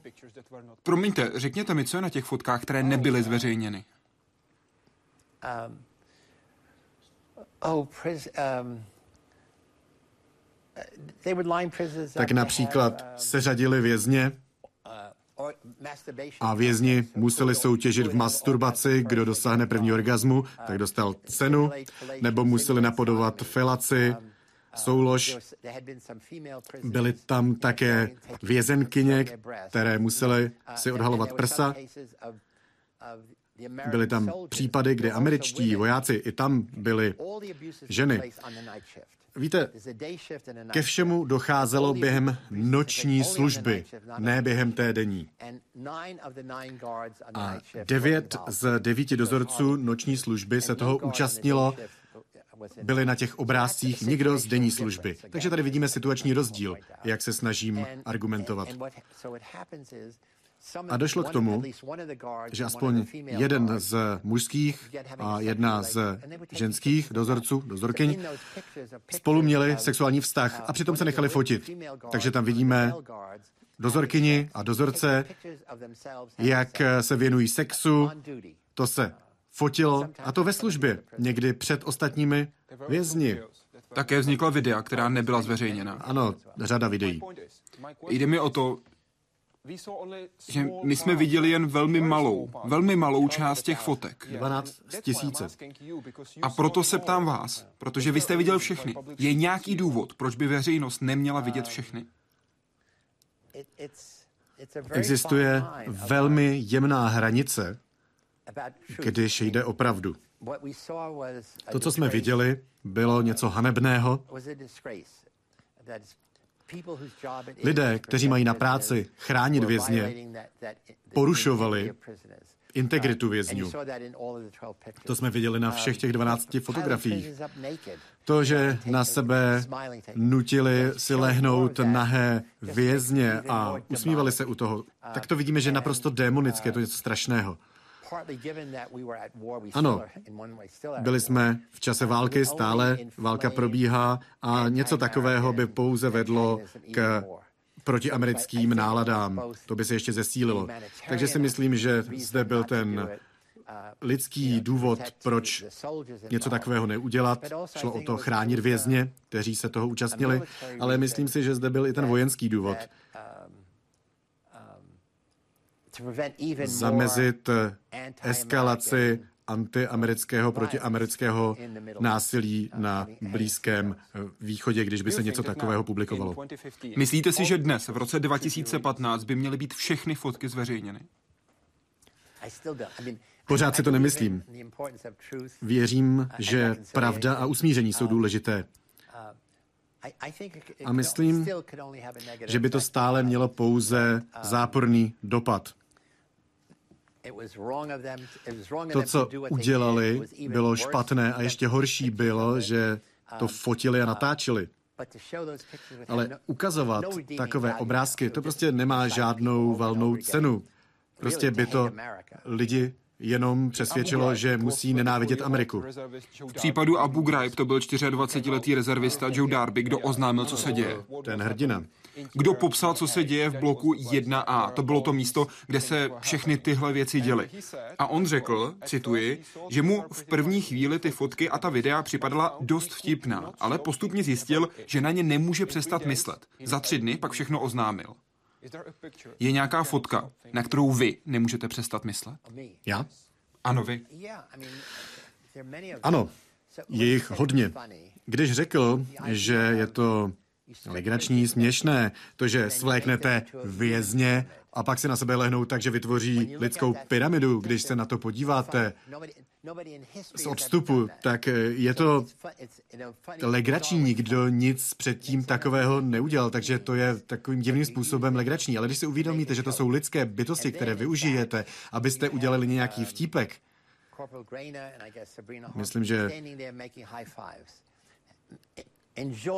Promiňte, řekněte mi, co je na těch fotkách, které nebyly zveřejněny. Um, oh, pres, um, tak například seřadili vězně a vězni museli soutěžit v masturbaci, kdo dosáhne první orgazmu, tak dostal cenu, nebo museli napodovat felaci, soulož. Byly tam také vězenkyně, které musely si odhalovat prsa. Byly tam případy, kdy američtí vojáci, i tam byly ženy. Víte, ke všemu docházelo během noční služby, ne během té denní. A devět z devíti dozorců noční služby se toho účastnilo byli na těch obrázcích nikdo z denní služby. Takže tady vidíme situační rozdíl, jak se snažím argumentovat. A došlo k tomu, že aspoň jeden z mužských a jedna z ženských dozorců, dozorkyň, spolu měli sexuální vztah a přitom se nechali fotit. Takže tam vidíme dozorkyni a dozorce, jak se věnují sexu, to se fotilo, a to ve službě, někdy před ostatními vězni. Také vznikla videa, která nebyla zveřejněna. Ano, řada videí. Jde mi o to, že my jsme viděli jen velmi malou, velmi malou část těch fotek. 12 tisíce. A proto se ptám vás, protože vy jste viděl všechny. Je nějaký důvod, proč by veřejnost neměla vidět všechny? Existuje velmi jemná hranice, když jde o pravdu. To, co jsme viděli, bylo něco hanebného. Lidé, kteří mají na práci chránit vězně, porušovali integritu vězňů. To jsme viděli na všech těch 12 fotografiích. To, že na sebe nutili si lehnout nahé vězně a usmívali se u toho, tak to vidíme, že je naprosto démonické, to je něco strašného. Ano, byli jsme v čase války, stále válka probíhá a něco takového by pouze vedlo k protiamerickým náladám. To by se ještě zesílilo. Takže si myslím, že zde byl ten lidský důvod, proč něco takového neudělat. Šlo o to chránit vězně, kteří se toho účastnili, ale myslím si, že zde byl i ten vojenský důvod. Zamezit eskalaci antiamerického protiamerického násilí na Blízkém východě, když by se něco takového publikovalo. Myslíte si, že dnes, v roce 2015, by měly být všechny fotky zveřejněny? Pořád si to nemyslím. Věřím, že pravda a usmíření jsou důležité. A myslím, že by to stále mělo pouze záporný dopad. To, co udělali, bylo špatné a ještě horší bylo, že to fotili a natáčeli. Ale ukazovat takové obrázky, to prostě nemá žádnou valnou cenu. Prostě by to lidi jenom přesvědčilo, že musí nenávidět Ameriku. V případu Abu Ghraib to byl 24-letý rezervista Joe Darby, kdo oznámil, co se děje. Ten hrdina. Kdo popsal, co se děje v bloku 1A. To bylo to místo, kde se všechny tyhle věci děly. A on řekl, cituji, že mu v první chvíli ty fotky a ta videa připadala dost vtipná, ale postupně zjistil, že na ně nemůže přestat myslet. Za tři dny pak všechno oznámil. Je nějaká fotka, na kterou vy nemůžete přestat myslet? Já? Ano, vy. Ano, je jich hodně. Když řekl, že je to legrační, směšné, to, že svléknete vězně a pak si na sebe lehnou tak, že vytvoří lidskou pyramidu, když se na to podíváte z odstupu, tak je to legrační. Nikdo nic předtím takového neudělal, takže to je takovým divným způsobem legrační. Ale když si uvědomíte, že to jsou lidské bytosti, které využijete, abyste udělali nějaký vtípek, myslím, že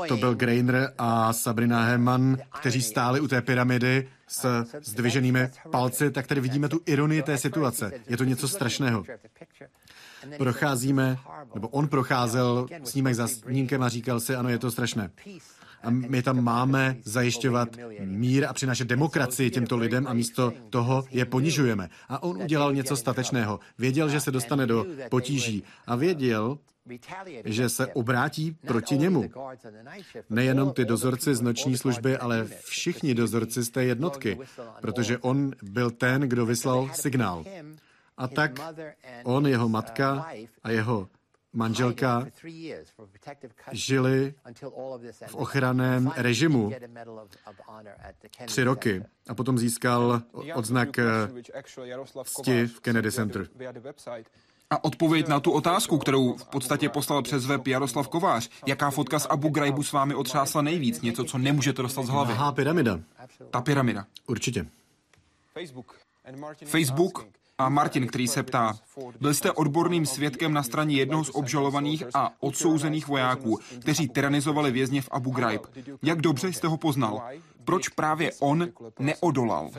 to byl Greiner a Sabrina Herman, kteří stáli u té pyramidy s zdviženými palci, tak tady vidíme tu ironii té situace. Je to něco strašného. Procházíme, nebo on procházel snímek za snímkem a říkal si, ano, je to strašné. A my tam máme zajišťovat mír a přinášet demokracii těmto lidem a místo toho je ponižujeme. A on udělal něco statečného. Věděl, že se dostane do potíží a věděl, že se obrátí proti němu. Nejenom ty dozorci z noční služby, ale všichni dozorci z té jednotky, protože on byl ten, kdo vyslal signál. A tak on, jeho matka a jeho manželka žili v ochraném režimu tři roky a potom získal odznak cti v Kennedy Center. A odpověď na tu otázku, kterou v podstatě poslal přes web Jaroslav Kovář, jaká fotka z Abu Ghaibu s vámi otřásla nejvíc, něco, co nemůžete dostat z hlavy. Aha, pyramida. Ta pyramida. Určitě. Facebook a Martin, který se ptá, byl jste odborným svědkem na straně jednoho z obžalovaných a odsouzených vojáků, kteří tyranizovali vězně v Abu Ghraib. Jak dobře jste ho poznal? Proč právě on neodolal?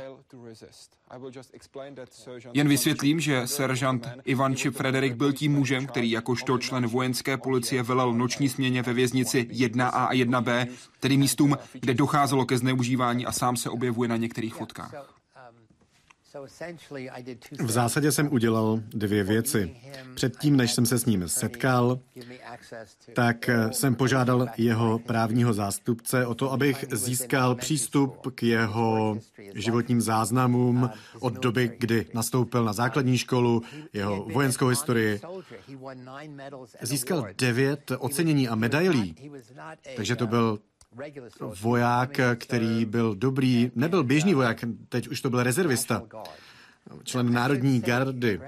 Jen vysvětlím, že seržant Ivan Čip Frederik byl tím mužem, který jakožto člen vojenské policie velel noční směně ve věznici 1A a 1B, tedy místům, kde docházelo ke zneužívání a sám se objevuje na některých fotkách. V zásadě jsem udělal dvě věci. Předtím, než jsem se s ním setkal, tak jsem požádal jeho právního zástupce o to, abych získal přístup k jeho životním záznamům od doby, kdy nastoupil na základní školu, jeho vojenskou historii. Získal devět ocenění a medailí, takže to byl voják, který byl dobrý, nebyl běžný voják, teď už to byl rezervista, člen Národní gardy.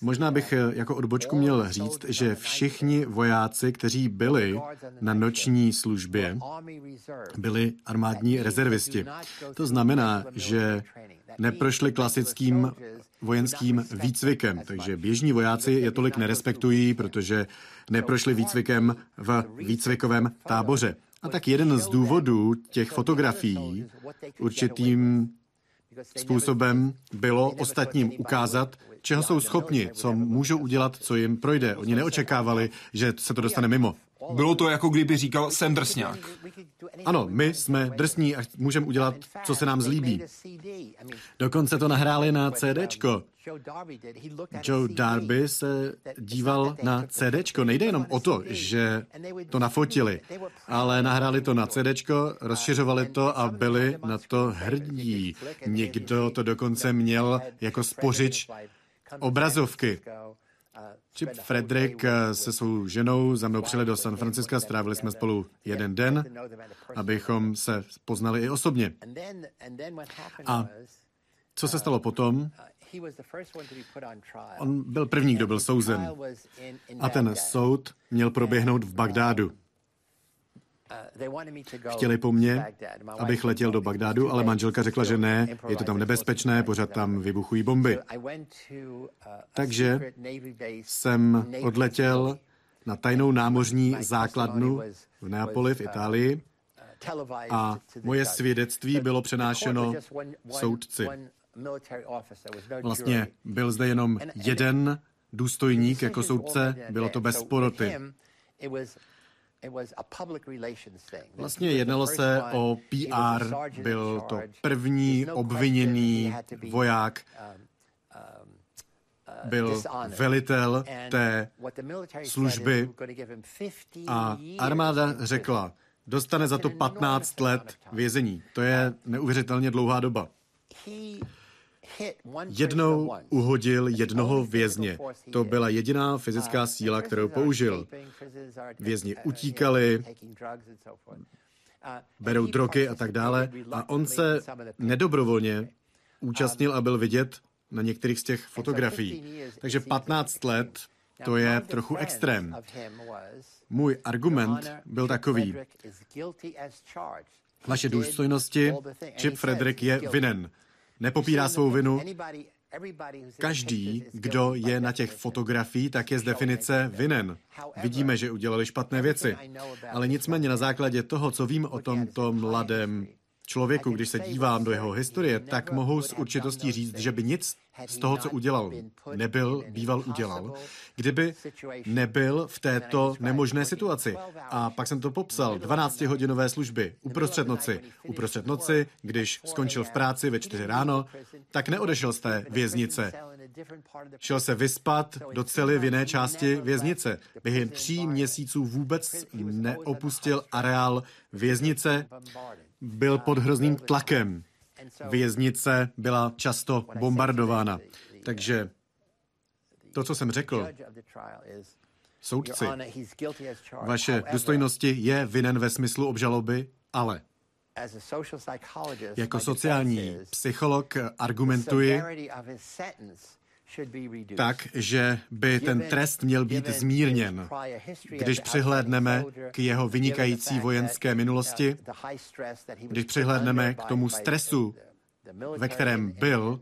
Možná bych eh, jako odbočku měl říct, že všichni vojáci, kteří byli na noční službě, byli armádní rezervisti. To znamená, že neprošli klasickým vojenským výcvikem, takže běžní vojáci je tolik nerespektují, protože neprošli výcvikem v výcvikovém táboře. A tak jeden z důvodů těch fotografií určitým způsobem bylo ostatním ukázat, čeho jsou schopni, co můžou udělat, co jim projde. Oni neočekávali, že se to dostane mimo. Bylo to jako kdyby říkal, jsem drsňák. Ano, my jsme drsní a můžeme udělat, co se nám zlíbí. Dokonce to nahráli na CDčko. Joe Darby se díval na CDčko. Nejde jenom o to, že to nafotili, ale nahráli to na CDčko, rozšiřovali to a byli na to hrdí. Někdo to dokonce měl jako spořič obrazovky. Chip Frederick se svou ženou za mnou přijeli do San Francisca, strávili jsme spolu jeden den, abychom se poznali i osobně. A co se stalo potom? On byl první, kdo byl souzen. A ten soud měl proběhnout v Bagdádu. Chtěli po mně, abych letěl do Bagdádu, ale manželka řekla, že ne, je to tam nebezpečné, pořád tam vybuchují bomby. Takže jsem odletěl na tajnou námořní základnu v Neapoli v Itálii. a moje svědectví bylo přenášeno soudci. Vlastně byl zde jenom jeden důstojník jako soudce, bylo to bez poroty. Vlastně jednalo se o PR, byl to první obviněný voják, byl velitel té služby a armáda řekla, dostane za to 15 let vězení. To je neuvěřitelně dlouhá doba. Jednou uhodil jednoho vězně. To byla jediná fyzická síla, kterou použil. Vězni utíkali, berou drogy a tak dále. A on se nedobrovolně účastnil a byl vidět na některých z těch fotografií. Takže 15 let to je trochu extrém. Můj argument byl takový. Vaše důstojnosti, Chip Frederick je vinen nepopírá svou vinu. Každý, kdo je na těch fotografiích, tak je z definice vinen. Vidíme, že udělali špatné věci. Ale nicméně na základě toho, co vím o tomto mladém člověku, když se dívám do jeho historie, tak mohu s určitostí říct, že by nic z toho, co udělal, nebyl, býval udělal, kdyby nebyl v této nemožné situaci. A pak jsem to popsal, 12-hodinové služby, uprostřed noci. Uprostřed noci, když skončil v práci ve 4 ráno, tak neodešel z té věznice. Šel se vyspat do cely v jiné části věznice. Během tří měsíců vůbec neopustil areál věznice, byl pod hrozným tlakem. Věznice byla často bombardována. Takže to, co jsem řekl, soudci, vaše důstojnosti je vinen ve smyslu obžaloby, ale jako sociální psycholog argumentuji, tak, že by ten trest měl být zmírněn. Když přihlédneme k jeho vynikající vojenské minulosti, když přihlédneme k tomu stresu, ve kterém byl,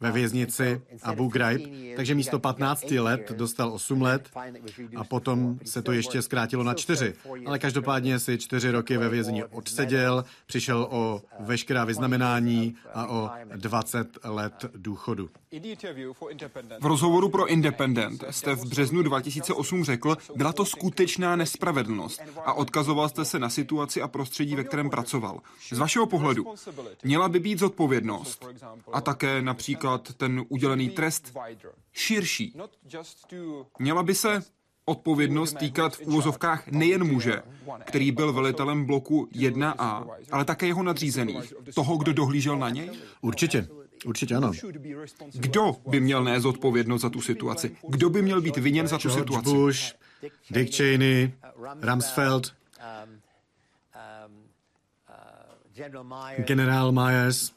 ve věznici Abu Ghraib, takže místo 15 let dostal 8 let a potom se to ještě zkrátilo na 4. Ale každopádně si 4 roky ve vězení odseděl, přišel o veškerá vyznamenání a o 20 let důchodu. V rozhovoru pro Independent jste v březnu 2008 řekl, byla to skutečná nespravedlnost a odkazoval jste se na situaci a prostředí, ve kterém pracoval. Z vašeho pohledu, měla by být zodpovědnost a také například ten udělený trest širší. Měla by se odpovědnost týkat v úvozovkách nejen muže, který byl velitelem bloku 1A, ale také jeho nadřízených, toho, kdo dohlížel na něj? Určitě. Určitě ano. Kdo by měl nést odpovědnost za tu situaci? Kdo by měl být viněn za tu George situaci? Bush, Dick Cheney, Rumsfeld, generál Myers.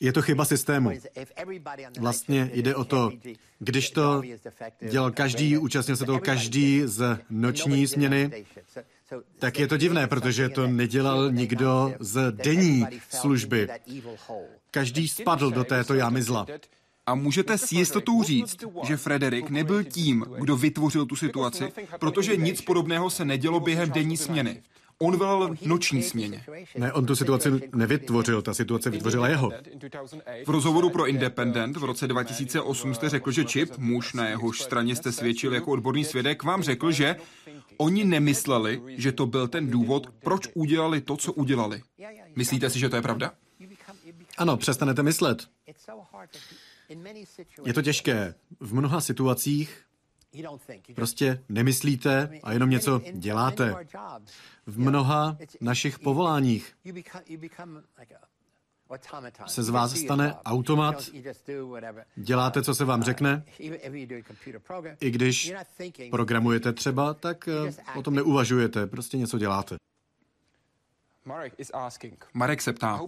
Je to chyba systému. Vlastně jde o to, když to dělal každý, účastnil se toho každý z noční směny, tak je to divné, protože to nedělal nikdo z denní služby. Každý spadl do této jámy zla. A můžete s jistotou říct, že Frederik nebyl tím, kdo vytvořil tu situaci, protože nic podobného se nedělo během denní směny. On velel noční směně. Ne, on tu situaci nevytvořil, ta situace vytvořila jeho. V rozhovoru pro Independent v roce 2008 jste řekl, že Chip, muž na jehož straně jste svědčil jako odborný svědek, vám řekl, že oni nemysleli, že to byl ten důvod, proč udělali to, co udělali. Myslíte si, že to je pravda? Ano, přestanete myslet. Je to těžké. V mnoha situacích prostě nemyslíte a jenom něco děláte. V mnoha našich povoláních se z vás stane automat, děláte, co se vám řekne, i když programujete třeba, tak eh, o tom neuvažujete, prostě něco děláte. Marek se ptá,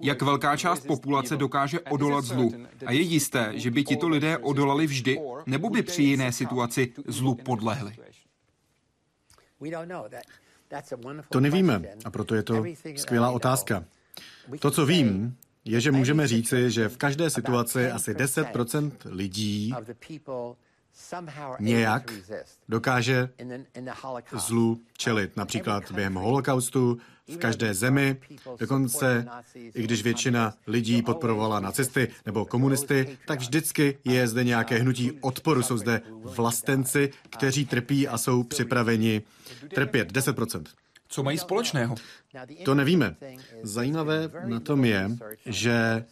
jak velká část populace dokáže odolat zlu a je jisté, že by tito lidé odolali vždy, nebo by při jiné situaci zlu podlehli? To nevíme a proto je to skvělá otázka. To, co vím, je, že můžeme říci, že v každé situaci asi 10% lidí nějak dokáže zlu čelit. Například během holokaustu, v každé zemi, dokonce i když většina lidí podporovala nacisty nebo komunisty, tak vždycky je zde nějaké hnutí odporu. Jsou zde vlastenci, kteří trpí a jsou připraveni trpět. 10%. Co mají společného? To nevíme. Zajímavé na tom je, že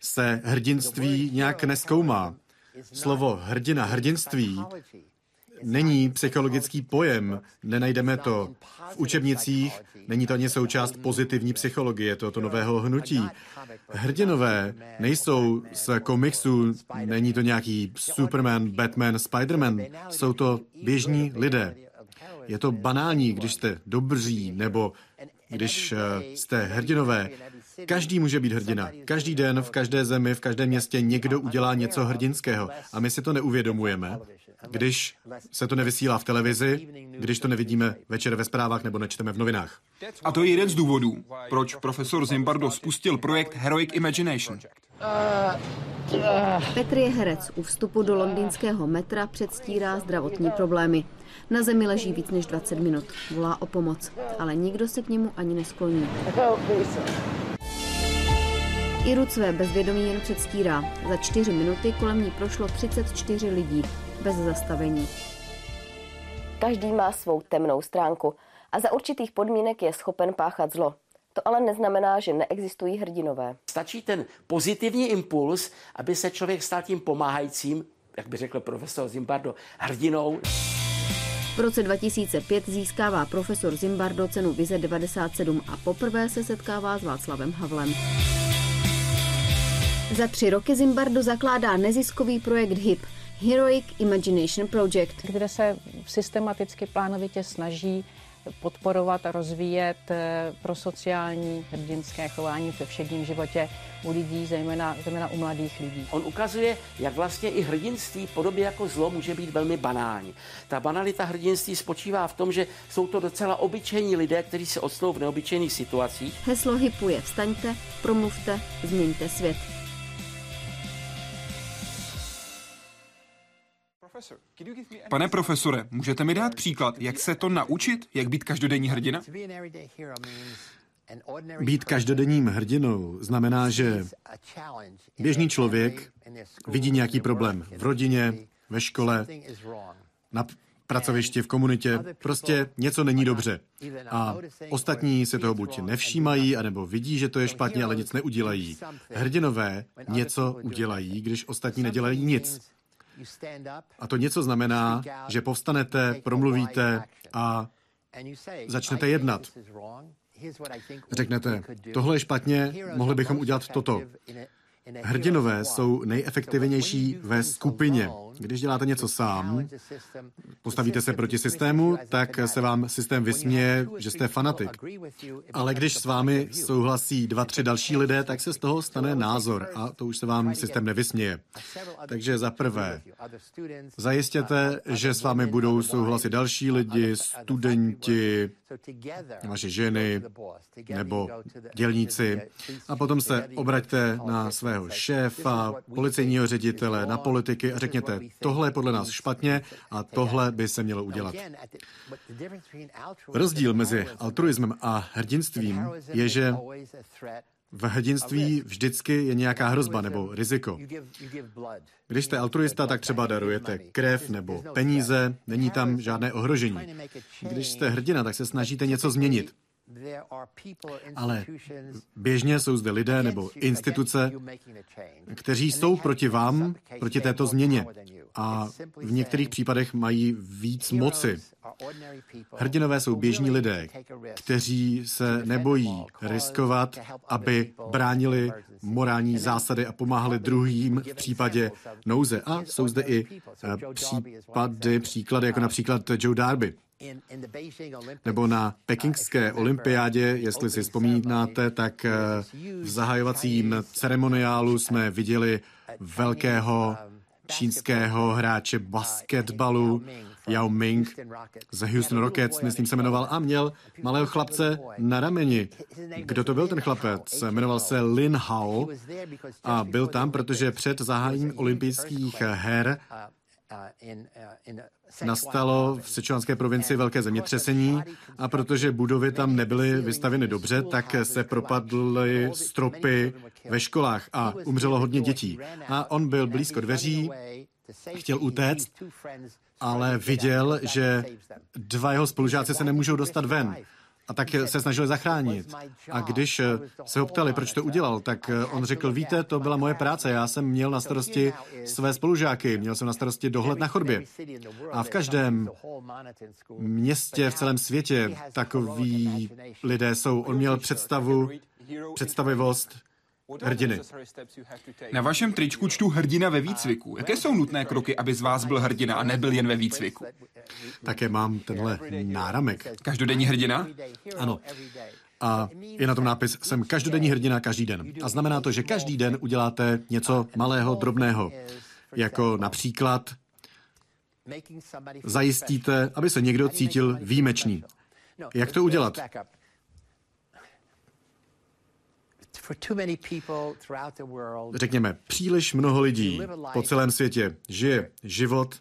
se hrdinství nějak neskoumá. Slovo hrdina, hrdinství není psychologický pojem, nenajdeme to v učebnicích, není to ani součást pozitivní psychologie tohoto nového hnutí. Hrdinové nejsou z komiksu, není to nějaký Superman, Batman, Spiderman, jsou to běžní lidé. Je to banální, když jste dobří nebo když eh, jste hrdinové. Každý může být hrdina. Každý den, v každé zemi, v každém městě někdo udělá něco hrdinského. A my si to neuvědomujeme, když se to nevysílá v televizi, když to nevidíme večer ve zprávách nebo nečteme v novinách. A to je jeden z důvodů, proč profesor Zimbardo spustil projekt Heroic Imagination. Petr je herec. U vstupu do londýnského metra předstírá zdravotní problémy. Na zemi leží víc než 20 minut. Volá o pomoc, ale nikdo se k němu ani neskloní. Irut své bezvědomí jen předstírá. Za čtyři minuty kolem ní prošlo 34 lidí, bez zastavení. Každý má svou temnou stránku a za určitých podmínek je schopen páchat zlo. To ale neznamená, že neexistují hrdinové. Stačí ten pozitivní impuls, aby se člověk stal tím pomáhajícím, jak by řekl profesor Zimbardo, hrdinou. V roce 2005 získává profesor Zimbardo cenu Vize 97 a poprvé se setkává s Václavem Havlem. Za tři roky Zimbardo zakládá neziskový projekt HIP, Heroic Imagination Project, kde se systematicky plánovitě snaží podporovat a rozvíjet eh, pro sociální hrdinské chování ve všedním životě u lidí, zejména, zejména u mladých lidí. On ukazuje, jak vlastně i hrdinství podobě jako zlo může být velmi banální. Ta banalita hrdinství spočívá v tom, že jsou to docela obyčejní lidé, kteří se odstnou v neobyčejných situacích. Heslo HIPu je vstaňte, promluvte, změňte svět. Pane profesore, můžete mi dát příklad, jak se to naučit, jak být každodenní hrdina? Být každodenním hrdinou znamená, že běžný člověk vidí nějaký problém v rodině, ve škole, na pracovišti, v komunitě. Prostě něco není dobře. A ostatní se toho buď nevšímají, anebo vidí, že to je špatně, ale nic neudělají. Hrdinové něco udělají, když ostatní nedělají nic. A to něco znamená, že povstanete, promluvíte a začnete jednat. Řeknete, tohle je špatně, mohli bychom udělat toto. Hrdinové jsou nejefektivnější ve skupině. Když děláte něco sám, postavíte se proti systému, tak se vám systém vysměje, že jste fanatik. Ale když s vámi souhlasí dva, tři další lidé, tak se z toho stane názor a to už se vám systém nevysměje. Takže za prvé, zajistěte, že s vámi budou souhlasit další lidi, studenti, vaše ženy nebo dělníci a potom se obraťte na svého šéfa, policejního ředitele, na politiky a řekněte, tohle je podle nás špatně a tohle by se mělo udělat. Rozdíl mezi altruismem a hrdinstvím je, že v hrdinství vždycky je nějaká hrozba nebo riziko. Když jste altruista, tak třeba darujete krev nebo peníze, není tam žádné ohrožení. Když jste hrdina, tak se snažíte něco změnit. Ale běžně jsou zde lidé nebo instituce, kteří jsou proti vám, proti této změně a v některých případech mají víc moci. Hrdinové jsou běžní lidé, kteří se nebojí riskovat, aby bránili morální zásady a pomáhali druhým v případě nouze. A jsou zde i eh, případy, příklady, jako například Joe Darby. Nebo na pekingské olympiádě, jestli si vzpomínáte, tak eh, v zahajovacím ceremoniálu jsme viděli velkého čínského hráče basketbalu Yao Ming z Houston Rockets, myslím se jmenoval, a měl malého chlapce na rameni. Kdo to byl ten chlapec? Jmenoval se Lin Hao a byl tam, protože před zahájením olympijských her nastalo v Sichuanské provincii velké zemětřesení a protože budovy tam nebyly vystaveny dobře, tak se propadly stropy ve školách a umřelo hodně dětí. A on byl blízko dveří, chtěl utéct, ale viděl, že dva jeho spolužáci se nemůžou dostat ven a tak se snažili zachránit. A když se ho ptali, proč to udělal, tak on řekl, víte, to byla moje práce, já jsem měl na starosti své spolužáky, měl jsem na starosti dohled na chodbě. A v každém městě v celém světě takoví lidé jsou. On měl představu, představivost, hrdiny. Na vašem tričku čtu hrdina ve výcviku. Jaké jsou nutné kroky, aby z vás byl hrdina a nebyl jen ve výcviku? Také mám tenhle náramek. Každodenní hrdina? Ano. A je na tom nápis, jsem každodenní hrdina každý den. A znamená to, že každý den uděláte něco malého, drobného. Jako například zajistíte, aby se někdo cítil výjimečný. Jak to udělat? Řekněme, příliš mnoho lidí po celém světě žije život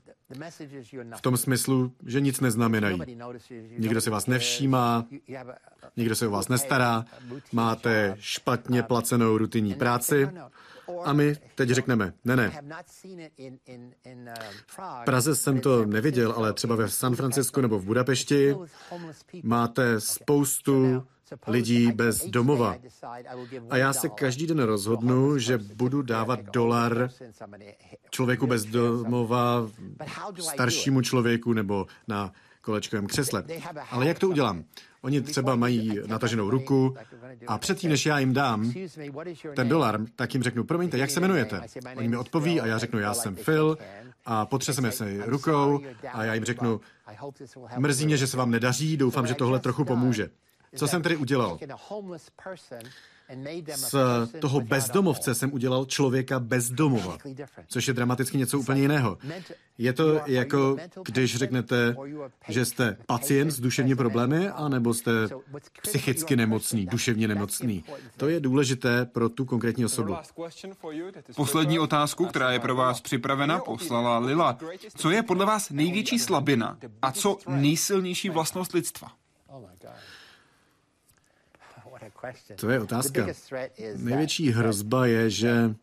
v tom smyslu, že nic neznamenají. Nikdo se vás nevšímá, nikdo se o vás nestará, máte špatně placenou rutinní práci a my teď řekneme, ne, ne. V Praze jsem to neviděl, ale třeba ve San Francisku nebo v Budapešti máte spoustu lidí bez domova. A já se každý den rozhodnu, že budu dávat dolar člověku bez domova, staršímu člověku nebo na kolečkovém křesle. Ale jak to udělám? Oni třeba mají nataženou ruku a předtím, než já jim dám ten dolar, tak jim řeknu, promiňte, jak se jmenujete? Oni mi odpoví a já řeknu, já jsem Phil a potřeseme se rukou a já jim řeknu, mrzí mě, že se vám nedaří, doufám, že tohle trochu pomůže. Co jsem tedy udělal? Z toho bezdomovce jsem udělal člověka bezdomova, což je dramaticky něco úplně jiného. Je to jako, když řeknete, že jste pacient s duševní problémy, anebo jste psychicky nemocný, duševně nemocný. To je důležité pro tu konkrétní osobu. Poslední otázku, která je pro vás připravena, poslala Lila. Co je podle vás největší slabina a co nejsilnější vlastnost lidstva? To je otázka. Největší hrozba je, že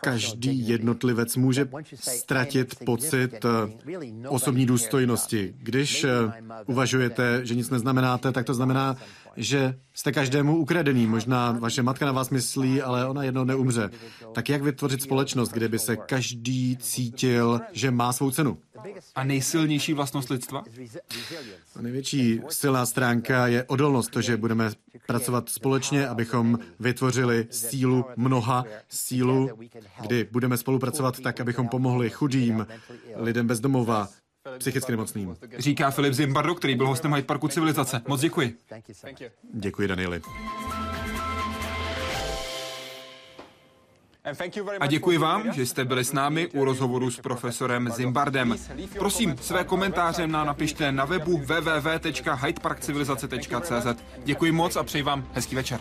Každý jednotlivec může ztratit pocit eh, osobní důstojnosti. Když eh, uvažujete, že nic neznamenáte, tak to znamená, že jste každému ukradený. Možná vaše matka na vás myslí, ale ona jednou neumře. Tak jak vytvořit společnost, kde by se každý cítil, že má svou cenu? A nejsilnější vlastnost lidstva? A největší silná stránka je odolnost, to, že budeme pracovat společně, abychom vytvořili sílu mnoha, sílu, kdy budeme spolupracovat tak, abychom pomohli chudým, lidem bez domova, psychicky nemocným. Říká Filip Zimbardo, který byl hostem Hyde Parku Civilizace. Moc děkuji. Děkuji, Danieli. A děkuji vám, že jste byli s námi u rozhovoru s profesorem Zimbardem. Prosím, své komentáře nám napište na webu www.hydeparkcivilizace.cz. Děkuji moc a přeji vám hezký večer.